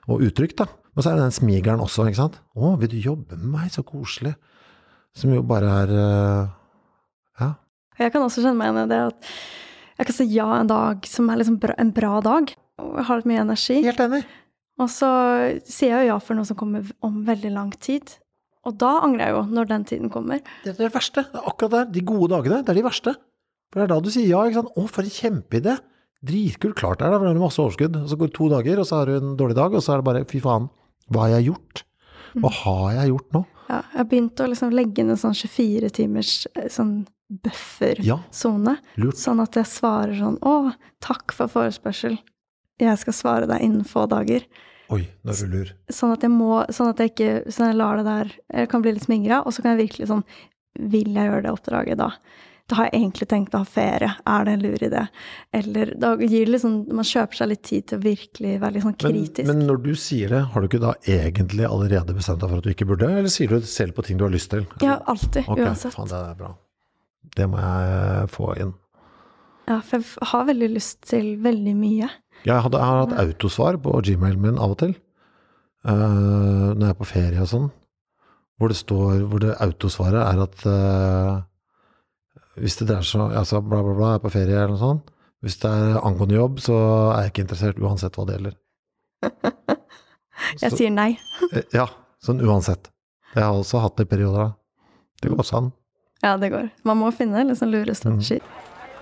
Speaker 2: Og utrygt, da. Og så er det den smigeren også, ikke sant. Å, vil du jobbe med meg? Så koselig. Som jo bare er uh, Ja.
Speaker 1: Jeg kan også kjenne meg igjen i det at jeg kan si ja en dag som er liksom en bra dag og jeg har litt mye energi.
Speaker 2: Helt enig.
Speaker 1: Og så sier jeg jo ja for noe som kommer om veldig lang tid. Og da angrer jeg jo, når den tiden kommer.
Speaker 2: Det er det verste. Det er akkurat der. De gode dagene, det er de verste. For det er da du sier ja, ikke sant. Å, for en kjempeidé. Dritkult. Klart er det, for da har du masse overskudd. Og så går det to dager, og så har du en dårlig dag, og så er det bare fy faen, hva har jeg gjort? Hva mm. har jeg gjort nå?
Speaker 1: Ja, jeg har begynt å liksom legge inn en sånn 24 timers eh, sånn buffersone.
Speaker 2: Ja.
Speaker 1: Sånn at jeg svarer sånn Å, takk for forespørsel. Jeg skal svare deg innen få dager.
Speaker 2: Oi, nå er du lur.
Speaker 1: Sånn at jeg må Sånn at jeg ikke Sånn at jeg lar det der Jeg kan bli litt smingra, og så kan jeg virkelig sånn Vil jeg gjøre det oppdraget da? Da har jeg egentlig tenkt å ha ferie. Er det en lur idé? Eller da gir det liksom Man kjøper seg litt tid til å virkelig være litt sånn kritisk.
Speaker 2: men når du sier det, har du ikke da egentlig allerede bestemt deg for at du ikke burde, eller sier du selv på ting du har lyst til?
Speaker 1: ja, alltid.
Speaker 2: Okay,
Speaker 1: uansett.
Speaker 2: faen, det er bra. Det må jeg få inn.
Speaker 1: Ja, for jeg har veldig lyst til veldig mye.
Speaker 2: Jeg, hadde, jeg har hatt autosvar på gmailen min av og til, Uh, når jeg er på ferie og sånn, hvor det står, hvor det autosvaret er at eh, hvis det er så, altså bla, bla, bla, jeg er på ferie eller noe sånt, hvis det er angående jobb, så er jeg ikke interessert uansett hva det gjelder.
Speaker 1: Jeg
Speaker 2: Så-
Speaker 1: sier nei.
Speaker 2: Eh, Ja, sånn uansett. Jeg har også hatt det i perioder. da. Det går sånn.
Speaker 1: Ja, det går. Man må finne liksom lure strategier.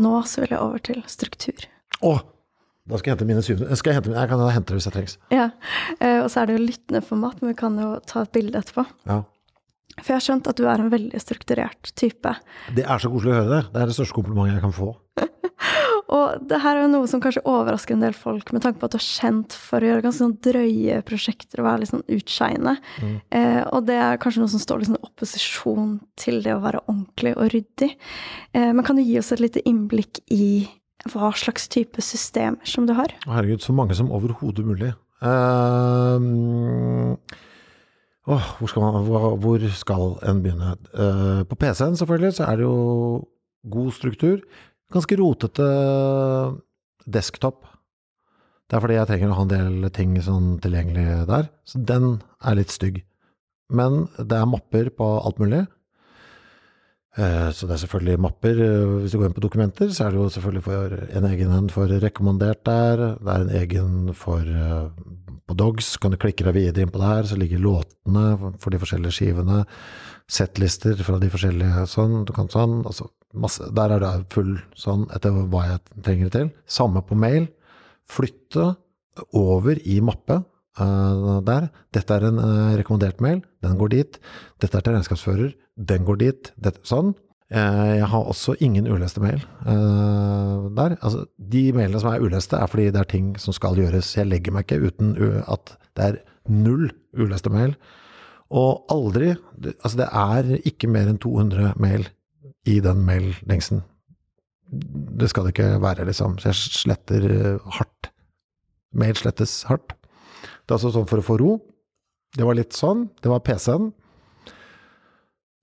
Speaker 1: Nå så vil jeg over til struktur.
Speaker 2: Å! Da skal jeg hente mine syvende. Skal jeg, hente, jeg kan hente det hvis jeg trengs.
Speaker 1: Ja, eh, Og så er det jo lyttende format, men vi kan jo ta et bilde etterpå.
Speaker 2: Ja.
Speaker 1: For jeg har skjønt at du er en veldig strukturert type.
Speaker 2: Det er så koselig å høre det. Det er det største komplimentet jeg kan få.
Speaker 1: Og det her er jo noe som kanskje overrasker en del folk, med tanke på at du er kjent for å gjøre ganske sånn drøye prosjekter og være litt sånn utskeiende. Eh, og det er kanskje noe som står litt sånn i opposisjon til det å være ordentlig og ryddig. Eh, men kan du gi oss et lite innblikk i hva slags type systemer som du har?
Speaker 2: Herregud, så mange som overhodet mulig. Uh, oh, hvor, skal man, hvor, hvor skal en begynne? Uh, på PC-en selvfølgelig så er det jo god struktur. Ganske rotete desktop. Det er fordi jeg trenger å ha en del ting sånn tilgjengelig der. Så den er litt stygg. Men det er mapper på alt mulig. Eh, Så det er selvfølgelig mapper. Eh, Hvis du går inn på dokumenter, så er det jo selvfølgelig for en egen en for rekommandert der. Det er en egen for eh, På Dogs kan du klikke deg videre inn på der, så ligger låtene for de forskjellige skivene. Settlister fra de forskjellige sånn. Du kan sånn. Altså masse, der er det full sånn etter hva jeg trenger det til. Samme på mail. Flytte over i mappe uh, der. Dette er en uh, rekommendert mail, den går dit. Dette er til regnskapsfører, den går dit. Dette, sånn. Eh, jeg har også ingen uleste mail uh, der. Altså, de mailene som er uleste, er fordi det er ting som skal gjøres. Jeg legger meg ikke uten at det er null uleste mail. Og aldri Altså, det er ikke mer enn 200 mail i den maillengsen. Det skal det ikke være, liksom. Så jeg sletter eh, hardt. Mail slettes hardt. Det er altså sånn for å få ro. Det var litt sånn. Det var PC-en.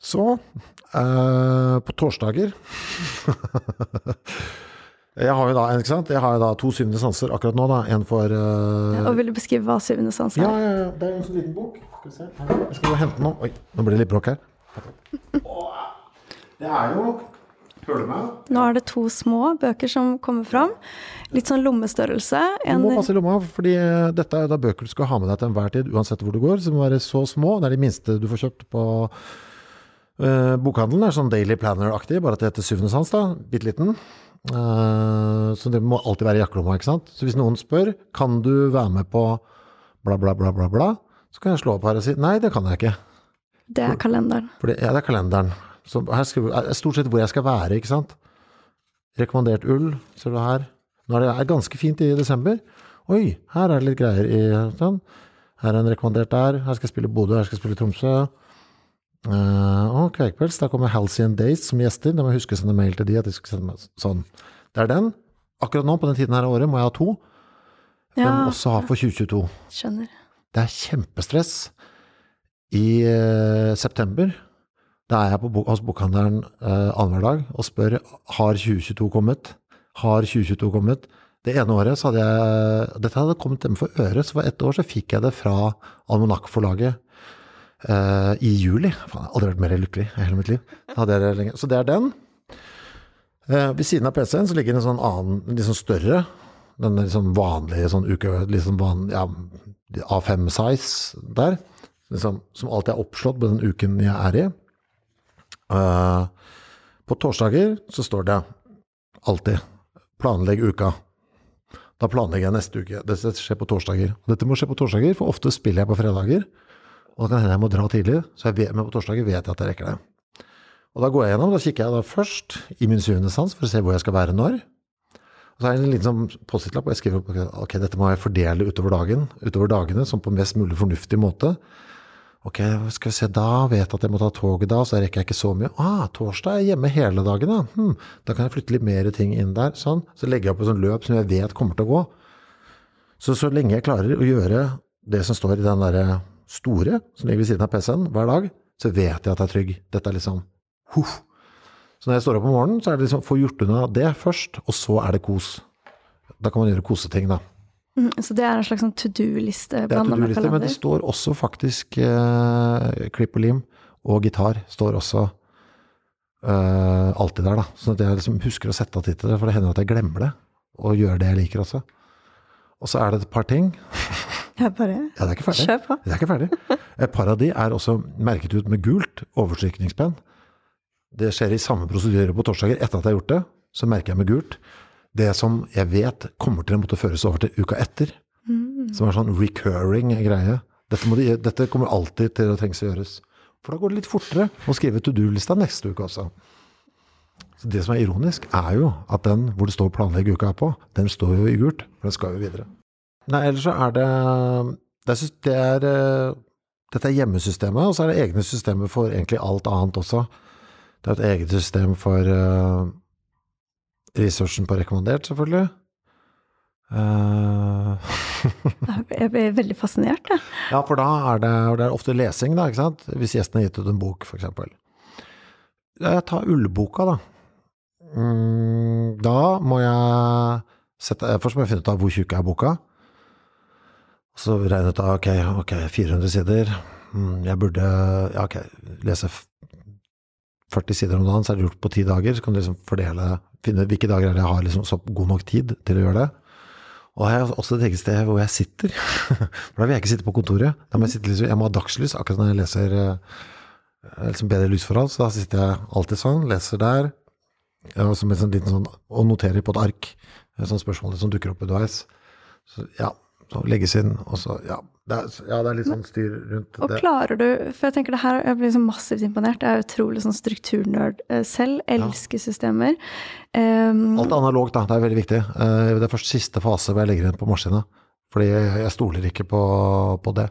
Speaker 2: Så, eh, på torsdager Jeg har jo da, ikke sant? Jeg har jo da to syvende sanser akkurat nå, da. En for eh,
Speaker 1: Og vil du beskrive hva syvende sans er?
Speaker 2: ja, ja, ja. Det er en sånn liten bok. Skal vi se. Jeg skal gå hente den nå. Oi, nå blir det litt bråk her. Det er jo Hører du meg?
Speaker 1: Nå er det to små bøker som kommer fram. Litt sånn lommestørrelse.
Speaker 2: Du må passe i lomma, fordi eh, dette er da bøker du skal ha med deg til enhver tid, uansett hvor du går. Så de må være så små. Det er de minste du får kjøpt på eh, bokhandelen. Det er sånn Daily Planner-aktig, bare at det heter Syvende sans, da. Bitte liten. Uh, så det må alltid være i jakkelomma, ikke sant. Så hvis noen spør kan du være med på bla, bla, bla, bla, bla, så kan jeg slå opp her og si nei, det kan jeg ikke.
Speaker 1: det er kalenderen.
Speaker 2: For det, ja, det er kalenderen. Så her skriver er stort sett hvor jeg skal være, ikke sant. Rekommendert ull, ser du her. Nå er det ganske fint i desember. Oi, her er det litt greier i sånn. Her er en rekommendert der. Her skal jeg spille Bodø, her skal jeg spille Tromsø. Uh, og Kveikpels, da kommer Halcyon Days som gjester. Da må jeg huske å sende mail til de at de skal sende meg sånn. Det er den. Akkurat nå, på den tiden her av året, må jeg ha to. For jeg
Speaker 1: Ja,
Speaker 2: må også ha for 2022.
Speaker 1: skjønner.
Speaker 2: Det er kjempestress. I uh, september, da er jeg på, hos bokhandleren eh, annenhver dag og spør har 2022 kommet. Har 2022 kommet? Det ene året så hadde jeg Dette hadde kommet dem for øre, så for ett år så fikk jeg det fra Almanakkforlaget eh, i juli. Faen, jeg har aldri vært mer lykkelig i hele mitt liv. Så det er den. Eh, ved siden av PC-en så ligger en sånn annen, litt sånn større. Den liksom vanlige sånn uke, sånn van, ja, A5-size der. Liksom, som alltid er oppslått på den uken jeg er i. Eh, på torsdager så står det alltid 'planlegg uka'. Da planlegger jeg neste uke. Dette skjer på torsdager. Dette må skje på torsdager, for ofte spiller jeg på fredager. Og da kan hende jeg må dra tidlig, så jeg vet, men på torsdager vet jeg at jeg rekker det. Og da går jeg gjennom, da kikker jeg da først i min syvende sans for å se hvor jeg skal være når. Og så er det en liten sånn Post-It-lapp og jeg skriver opp ok, dette må jeg fordele utover dagen, utover dagene, sånn på mest mulig fornuftig måte. Ok, skal vi se da, vet at jeg må ta toget da, så rekker jeg ikke så mye. Ah, torsdag er jeg hjemme hele dagen, da. Hm, da kan jeg flytte litt mer ting inn der. Sånn. Så legger jeg opp et sånt løp som jeg vet kommer til å gå. Så så lenge jeg klarer å gjøre det som står i den derre store som ligger ved siden av PC-en hver dag, så vet jeg at jeg er trygg. Dette er liksom huff. Så når jeg står opp om morgenen, så er det liksom få gjort unna det først, og så er det kos. Da kan man gjøre koseting, da.
Speaker 1: Mm, Så det er en slags sånn to do-liste
Speaker 2: Det er to-do-liste, men det står også faktisk eh, klipp og lim og gitar står også eh, alltid der, da. Sånn at jeg liksom husker å sette av tid til det, for det hender at jeg glemmer det. Og gjør det jeg liker også. Og så er det et par ting
Speaker 1: Jeg bare
Speaker 2: Ja, det er ikke ferdig.
Speaker 1: Kjør på.
Speaker 2: Det er ikke ferdig. Et par av de er også merket ut med gult overstrykningspenn. Det skjer i samme prosedyre på torsdager. Etter at jeg har gjort det, så merker jeg med gult. Det som jeg vet kommer til å måtte føres over til uka etter. Som er sånn recurring greie. Dette, de, dette kommer alltid til å trengs å gjøres. For da går det litt fortere å skrive to do-lista neste uke også. Så Det som er ironisk, er jo at den hvor det står 'planlegg uka' på, den står jo i gult, for den skal jo videre. Nei, ellers så er det det er, det er, eh, Dette er hjemmesystemet, og så er det egne systemer for egentlig alt annet også. Det er et eget system for eh, researchen på rekommandert, selvfølgelig. Uh...
Speaker 1: Jeg blir veldig fascinert, jeg.
Speaker 2: ja, for da er det, det er ofte lesing, da, ikke sant? Hvis gjesten har gitt ut en bok, f.eks. Jeg tar ullboka, da. Mm, da må jeg sette Først må jeg finne ut av hvor tjukk er boka. Så regne ut av ok, ok, 400 sider. Mm, jeg burde ja, ok, lese 40 sider om dagen, så er det gjort på ti dager. Så kan du liksom fordele, finne hvilke dager er jeg har liksom så god nok tid til å gjøre det. Og jeg har også et eget sted hvor jeg sitter. For da vil jeg ikke sitte på kontoret. Da må jeg, sitte liksom, jeg må ha dagslys akkurat når jeg leser eh, liksom bedre lysforhold. Så da sitter jeg alltid sånn, leser der, og, så med sånn liten sånn, og noterer på et ark sånn spørsmål som dukker opp underveis. Så ja, så legges inn, og så ja. Det er, ja, det er litt sånn styr rundt
Speaker 1: Og
Speaker 2: det.
Speaker 1: klarer du For jeg tenker det her, jeg blir liksom massivt imponert. Jeg er utrolig sånn strukturnerd eh, selv. Elsker systemer. Um,
Speaker 2: Alt er analogt, da. Det er veldig viktig. Eh, Det er først siste fase hvor jeg legger inn på maskina. Fordi jeg, stoler ikke på, på det.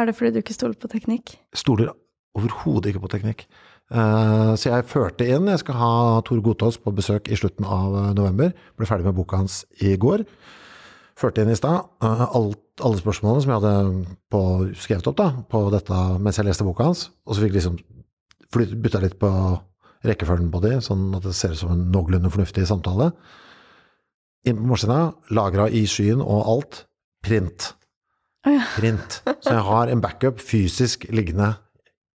Speaker 1: er det fordi du ikke stoler på teknikk?
Speaker 2: stoler overhodet ikke på teknikk. Eh, Så jeg førte inn Jeg skal ha Tor Gotaas på besøk i slutten av november. Ble ferdig med boka hans i går. Førte inn i stad eh, alle spørsmålene som jeg hadde på, skrevet opp da, på dette mens jeg leste boka hans. Og så fikk jeg liksom flytt- bytta litt på rekkefølgen på de, sånn at det ser ut som en noenlunde fornuftig samtale. Inn på maskina, lagra i skyen og alt. Print. Print. Så jeg har en backup fysisk liggende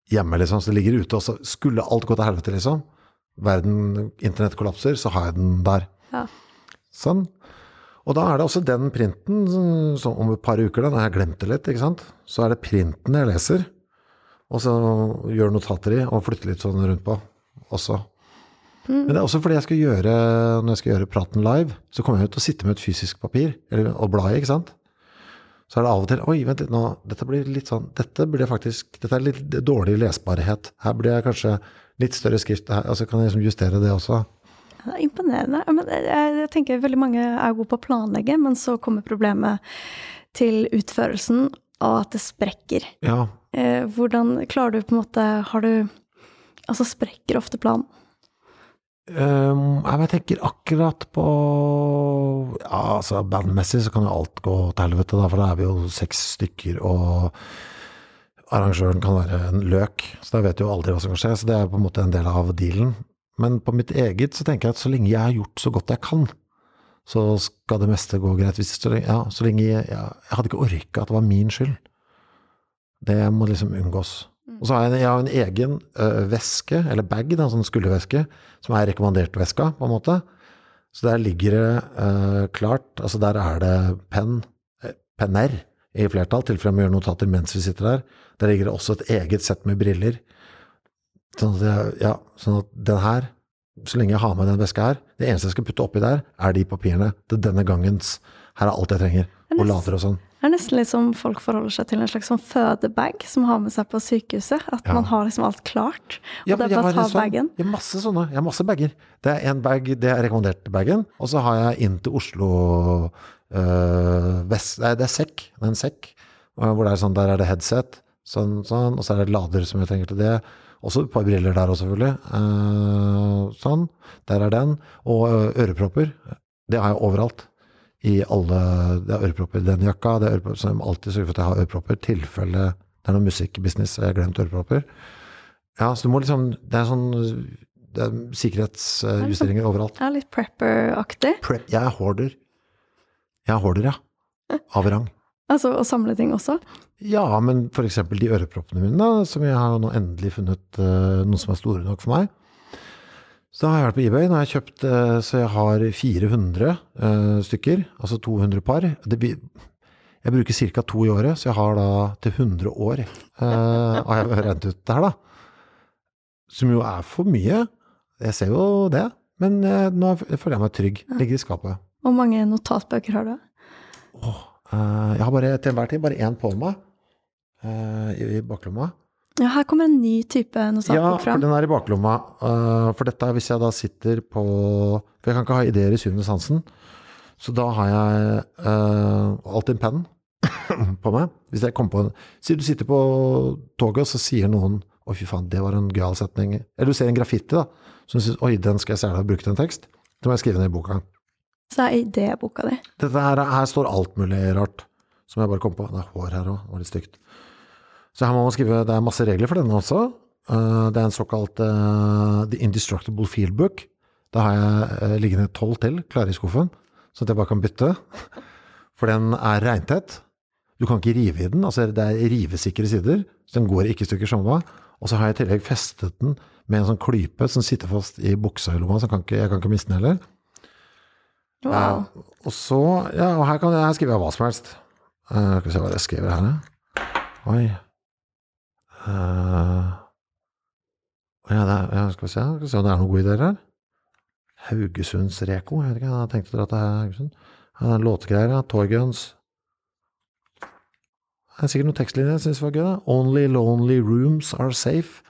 Speaker 2: hjemme, liksom. Så det ligger ute. Og så skulle alt gå til helvete, liksom. Verden, internett kollapser, så har jeg den der.
Speaker 1: Ja.
Speaker 2: Sånn. Og da er det også den printen, som- som om et par uker, da, jeg glemte litt, ikke sant, så er det printen jeg leser. Og så gjør notater i, og flytter litt sånn rundt på også. Men det er også fordi jeg skal gjøre, når jeg skal gjøre praten live, så kommer jeg til å sitte med et fysisk papir, eller, og bla i, ikke sant? Så er det av og til Oi, vent litt, nå, dette blir litt sånn Dette blir faktisk Dette er litt dårlig lesbarhet. Her blir jeg kanskje litt større skrift. Her, altså kan jeg liksom justere det også.
Speaker 1: Det er imponerende. Men jeg, jeg tenker veldig mange er gode på å planlegge, men så kommer problemet til utførelsen, og at det sprekker.
Speaker 2: Ja.
Speaker 1: Eh, hvordan klarer du på en måte Har du Altså, sprekker ofte planen?
Speaker 2: Um, jeg tenker akkurat på Ja, altså bandmessig så kan jo alt gå til helvete, da, for da er vi jo seks stykker, og arrangøren kan være en løk, så da vet du jo aldri hva som kan skje, så det er på en måte en del av dealen. Men på mitt eget så tenker jeg at så lenge jeg har gjort så godt jeg kan, så skal det meste gå greit. Hvis, så, lenge, ja, så lenge jeg, ja, jeg hadde ikke orka at det var min skyld. Det må liksom unngås. Og så har jeg, jeg har en egen ø, veske, eller bag, da, sånn skulderveske, som er rekommandert veska, på en måte. Så der ligger det ø, klart, altså der er det penn, penner i flertall, tilfelle jeg må gjøre notater mens vi sitter der. Der ligger det også et eget sett med briller. Sånn at, jeg, ja, sånn at den her, så lenge jeg har med den veska her, det eneste jeg skal putte oppi der, er de papirene til denne gangens. Her er alt jeg trenger. Og lader og sånn.
Speaker 1: Det er nesten litt som folk forholder seg til en slags sånn fødebag som har med seg på sykehuset. At
Speaker 2: Ja.
Speaker 1: man har liksom alt klart. Og
Speaker 2: Ja,
Speaker 1: det er bare å ta
Speaker 2: sånn-
Speaker 1: bagen.
Speaker 2: Jeg har masse sånne. Jeg har masse bager. Det er en bag, det er rekommandert bagen. Og så har jeg inn til Oslo øh, vest, nei, Det er sekk. Det er en sekk. øh, Hvor det er sånn, der er det headset, sånn, sånn, og så er det lader som jeg trenger til det. Også et par briller der også, selvfølgelig. Uh, sånn. Der er den. Og øh, ørepropper. Det har jeg overalt. I alle Det er ørepropper i den jakka. Det er ørepropper, så jeg må alltid sørge for at jeg har ørepropper. tilfelle det er noe musikkbusiness jeg har glemt ørepropper. Ja, så du må liksom Det er sånn det er sikkerhetsjusteringer overalt.
Speaker 1: Ja, litt prepper-aktig.
Speaker 2: Prep, jeg er hoarder. Jeg er hoarder, ja. Av rang.
Speaker 1: Altså å samle ting også.
Speaker 2: Ja, men eksempel de øreproppene mine, da, som jeg har nå endelig funnet uh, noen som er store nok for meg. Så da har jeg vært på eBay. Nå har jeg kjøpt uh, så jeg har 400 uh, stykker, altså 200 par. Det, jeg bruker ca. to i året, så jeg har da til 100 år. Eh, og jeg har regnet ut det her, da. Som jo er for mye. Jeg ser jo det. Men eh, nå føler jeg meg trygg. Ligger i skapet.
Speaker 1: Hvor mange notatbøker har du?
Speaker 2: Eh, jeg har bare til enhver tid bare én på meg eh, i, baklomma.
Speaker 1: Ja, her kommer en ny type
Speaker 2: Ja,
Speaker 1: notatbok
Speaker 2: for den er i baklomma. eh, for dette er hvis jeg da sitter på For jeg kan ikke ha ideer i syvende sansen. Så da har jeg uh, alltid en penn på meg. Hvis jeg kommer på en Si du sitter på toget, og så sier noen Å, fy faen, det var en gøyal setning. Eller du ser en graffiti, da. Som du syns Oi, den skal jeg særlig ha brukt i en tekst. Da må jeg skrive ned i boka.
Speaker 1: Så det er idéboka di.
Speaker 2: Dette her, her står alt mulig rart som jeg bare kom på. Det er hår her òg, det var litt stygt. Så her må man skrive, det er masse regler for denne også. Eh, Det er en såkalt uh, The Indestructible Field Book. Da har jeg eh, liggende tolv til klare i skuffen, sånn at jeg bare kan bytte. For den er regntett. Du kan ikke rive i den, altså det er rivesikre sider, så den går ikke i stykker som var. Og så har jeg i tillegg festet den med en sånn klype som sitter fast i buksa i lomma, så jeg kan ikke miste den heller.
Speaker 1: Wow.
Speaker 2: Uh, og så, ja, og her, kan, her skriver jeg hva som helst. Uh, skal vi se hva jeg skriver her, da. Oi. Uh, ja, det er, ja, skal vi se, skal vi se om det er noen gode ideer her. Haugesundsreko, jeg vet ikke, jeg tenkte tenkt å dra til Haugesund. Ja, det er låtegreier, ja. Toyguns. Det er sikkert noen tekstlinjer jeg synes var gøy, da. Only lonely rooms are safe.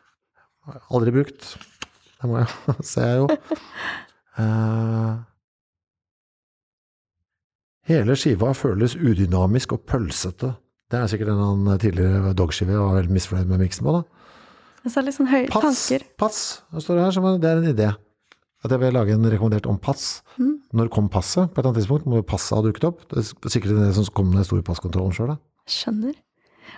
Speaker 2: Aldri brukt. Det må jeg, ser jeg jo. Uh, Hele skiva føles udynamisk og pølsete. Det er sikkert en annen tidligere dogskive jeg var veldig misfornøyd med miksen på. da.
Speaker 1: Så er litt sånn høye
Speaker 2: Pass!
Speaker 1: tanker.
Speaker 2: Pass! Det står her, det er en idé. At jeg vil lage en rekommendert om pass.
Speaker 1: Mm.
Speaker 2: Når kom passet? På et eller annet tidspunkt må passet ha dukket opp. Det er sikkert det som kom med den store passkontrollen sjøl.
Speaker 1: Skjønner.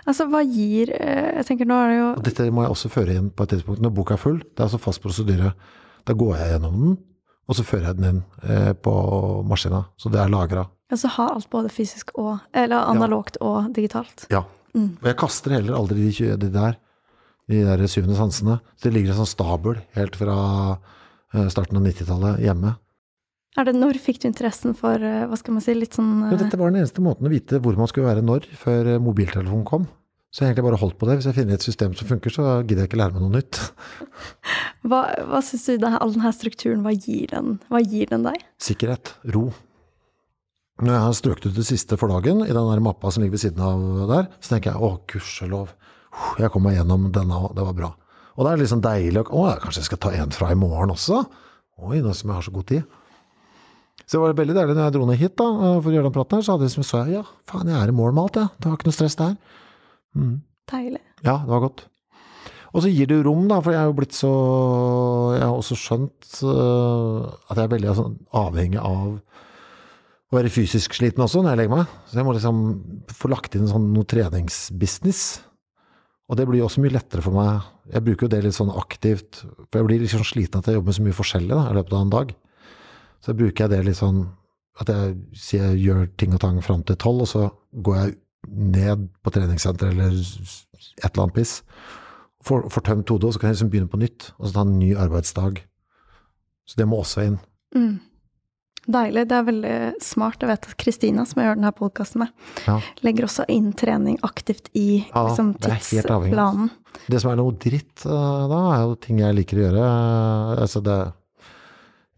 Speaker 1: Altså, hva gir eh, Jeg tenker nå er det jo
Speaker 2: Og dette må jeg også føre inn på et tidspunkt når boka er full. Det er altså fast prosedyre. Da går jeg gjennom den, og så fører jeg den inn eh, på maskina. Så det er lagra.
Speaker 1: Altså ha alt både fysisk og Eller analogt og digitalt.
Speaker 2: Ja.
Speaker 1: Mm.
Speaker 2: Og jeg kaster heller aldri de, de der, de der syvende sansene. Så det ligger en sånn stabel helt fra eh, starten av 90-tallet hjemme.
Speaker 1: Er det Når fikk du interessen for eh, hva skal man si, litt sånn eh,
Speaker 2: dette var den eneste måten å vite hvor man skulle være når, før eh, mobiltelefonen kom. Så jeg egentlig bare holdt på det. Hvis jeg finner et system som funker, så gidder jeg ikke lære meg noe nytt.
Speaker 1: Hva, hva syns du denne, all denne strukturen, hva gir den, hva gir den deg?
Speaker 2: Sikkerhet. Ro. Når jeg har strøket ut det siste for dagen i den der mappa som ligger ved siden av der, så tenker jeg å, gudskjelov, jeg kom meg gjennom denne det var bra. Og det er liksom deilig å Å, kanskje jeg skal ta en fra i morgen også? Oi, nå som jeg har så god tid. Så det var veldig deilig når jeg dro ned hit da, for å gjøre den praten her, så hadde jeg liksom så jeg, ja, faen, jeg er i mål med alt, jeg. Det var ikke noe stress der.
Speaker 1: Deilig.
Speaker 2: Ja, det var godt. Og så gir det rom, da, for jeg er jo blitt så Jeg har også skjønt uh, at jeg er veldig sånn, avhengig av å være fysisk sliten også når jeg legger meg. Så jeg må liksom få lagt inn sånn noe treningsbusiness. Og det blir også mye lettere for meg. Jeg bruker jo det litt sånn aktivt, for jeg blir liksom sliten at jeg jobber med så mye forskjellig da, i løpet av en dag. Så bruker jeg det litt sånn at jeg sier jeg gjør ting og tang fram til tolv, og så går jeg ned på treningssenteret eller et eller annet piss. Får, får tømt hodet, og så kan jeg liksom begynne på nytt. Og så ta en ny arbeidsdag. Så det må også inn.
Speaker 1: Mm. Deilig. Det er veldig smart. Jeg vet at Kristina, som jeg gjør denne podkasten med,
Speaker 2: Ja.
Speaker 1: legger også inn trening aktivt i
Speaker 2: Ja,
Speaker 1: liksom,
Speaker 2: det avhengig.
Speaker 1: tidsplanen.
Speaker 2: Det som er noe dritt eh, da, er jo ting jeg liker å gjøre. Eh, Altså det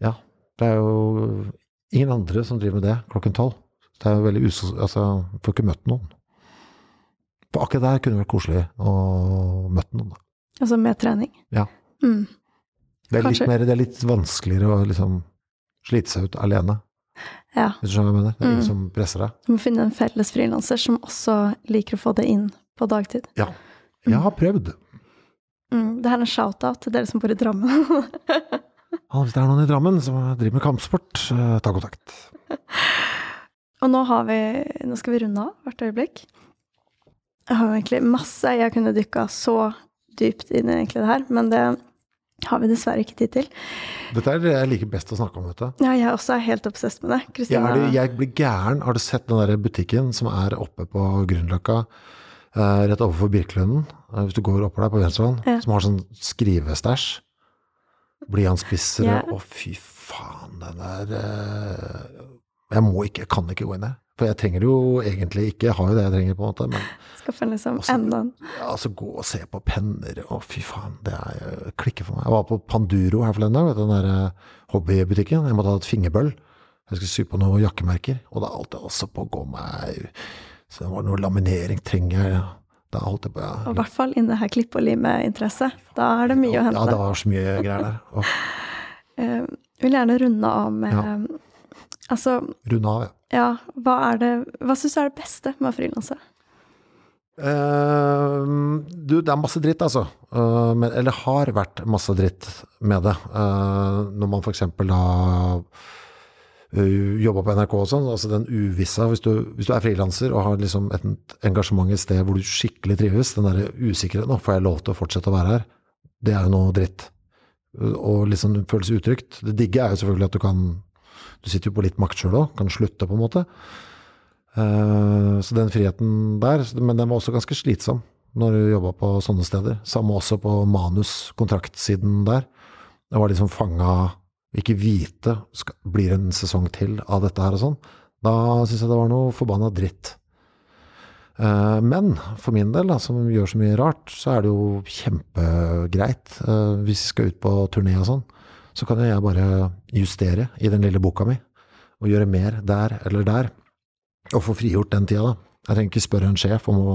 Speaker 2: Ja. Det er jo ingen andre som driver med det klokken tolv. Det er jo veldig usos... Altså, får ikke møtt noen. For akkurat der kunne det vært koselig å møtt noen. da.
Speaker 1: Altså med trening.
Speaker 2: Ja.
Speaker 1: Mm.
Speaker 2: Det er, mer, det er litt vanskeligere å liksom slite seg ut alene,
Speaker 1: Ja.
Speaker 2: hvis du skjønner hva jeg mener. Det er ingen
Speaker 1: Mm.
Speaker 2: som presser deg.
Speaker 1: Du må finne en felles frilanser som også liker å få det inn på dagtid.
Speaker 2: Ja. Jeg har prøvd.
Speaker 1: Mm. Det her er en shout-out til dere som bor i Drammen.
Speaker 2: Hvis det er noen i Drammen som driver med kampsport, eh, ta kontakt.
Speaker 1: Og nå har vi Nå skal vi runde av hvert øyeblikk. Jeg har egentlig masse jeg kunne dykka så dypt inn i egentlig det her, men det har vi dessverre ikke tid til.
Speaker 2: Dette er det jeg liker best å snakke om, du.
Speaker 1: Ja, jeg også er helt obsess med det.
Speaker 2: Jeg,
Speaker 1: Kristina
Speaker 2: er det, jeg blir gæren. Har du sett den der butikken som er oppe på Grünerløkka, eh, rett overfor Birkelunden? Eh, hvis du går oppover der på venstre hånd,
Speaker 1: Ja.
Speaker 2: som har sånn skrivestæsj. Blyantspissere.
Speaker 1: Ja.
Speaker 2: Å, fy faen, den der eh, Jeg må ikke, jeg kan ikke gå inn der. For jeg trenger det jo egentlig ikke. Jeg har jo det jeg trenger, på en måte. Men
Speaker 1: Skaffe en liksom
Speaker 2: Også-
Speaker 1: enda en
Speaker 2: ja, altså gå og se på penner. Å, fy faen. Det er eh, klikker for meg. Jeg var på Panduro her forleden dag, vet du, den der eh, hobbybutikken. Jeg måtte ha et fingerbøll. Jeg skulle sy på noen jakkemerker, og da holdt jeg også på å gå meg Så det var noe laminering trenger jeg. Da holdt jeg på, ja.
Speaker 1: Og i hvert fall innen det her klipp og lime-interesse. Da er det mye å hente.
Speaker 2: Ja, det var så mye greier der. Åh,
Speaker 1: Eh, vil gjerne runde av med
Speaker 2: Ja.
Speaker 1: Altså,
Speaker 2: Runde av, ja.
Speaker 1: ja, hva er det Hva syns du er det beste med å frilanse?
Speaker 2: Uh, du, det er masse dritt, altså. Uh, men, eller har vært masse dritt med det. Uh, når man f.eks. da jobba på NRK og sånn, altså den uvissa Hvis du, hvis du er frilanser og har liksom et engasjement et sted hvor du skikkelig trives, den derre usikkerheten får jeg lov til å fortsette å være her? Det er jo noe dritt. Og liksom føles utrygt. Det digge er jo selvfølgelig at du kan Du sitter jo på litt makt sjøl òg, kan slutte, på en måte. Eh, Så den friheten der, men den var også ganske slitsom når du jobba på sånne steder. Samme også på manus, kontraktsiden der. Jeg var liksom fanga Ikke vite skal, blir det en sesong til av dette her og sånn. Da syns jeg det var noe forbanna dritt. Eh, Men for min del, da, som gjør så mye rart, så er det jo kjempegreit. Eh, Hvis vi skal ut på turné og sånn, så kan jeg bare justere i den lille boka mi. Og gjøre mer der eller der. Og få frigjort den tida, da. Jeg trenger ikke spørre en sjef om å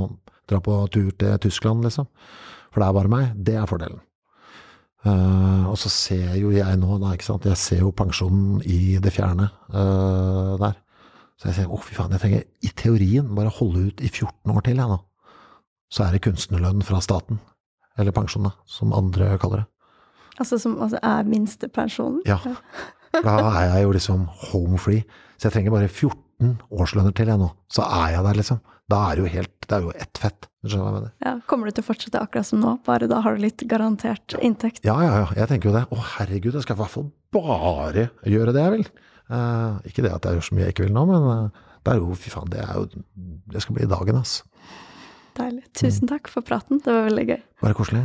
Speaker 2: dra på tur til Tyskland, liksom. For det er bare meg. Det er fordelen. Uh, og så ser jo jeg nå, da, ikke sant. Jeg ser jo pensjonen i det fjerne uh, der. Så jeg sier å fy faen, jeg trenger i teorien bare holde ut i 14 år til, jeg nå. Så er det kunstnerlønn fra staten. Eller pensjon, da, som andre kaller det.
Speaker 1: Altså som altså, er minstepensjonen?
Speaker 2: Ja. Da er jeg jo liksom home free. Så jeg trenger bare 14 årslønner til jeg nå. Så er jeg der, liksom. Da er det jo helt Det er jo ett fett. Skjønner jeg mener?
Speaker 1: Ja, Kommer du til å fortsette akkurat som nå, bare da har du litt garantert inntekt?
Speaker 2: Ja, ja, ja. Jeg tenker jo det. Å, herregud, jeg skal i hvert fall bare gjøre det jeg vil. Uh, ikke det at jeg gjør så mye jeg ikke vil nå, men uh, det er jo Fy faen, det er jo Det skal bli dagen, ass.
Speaker 1: Deilig. Tusen takk for praten. Det var veldig gøy.
Speaker 2: Bare koselig.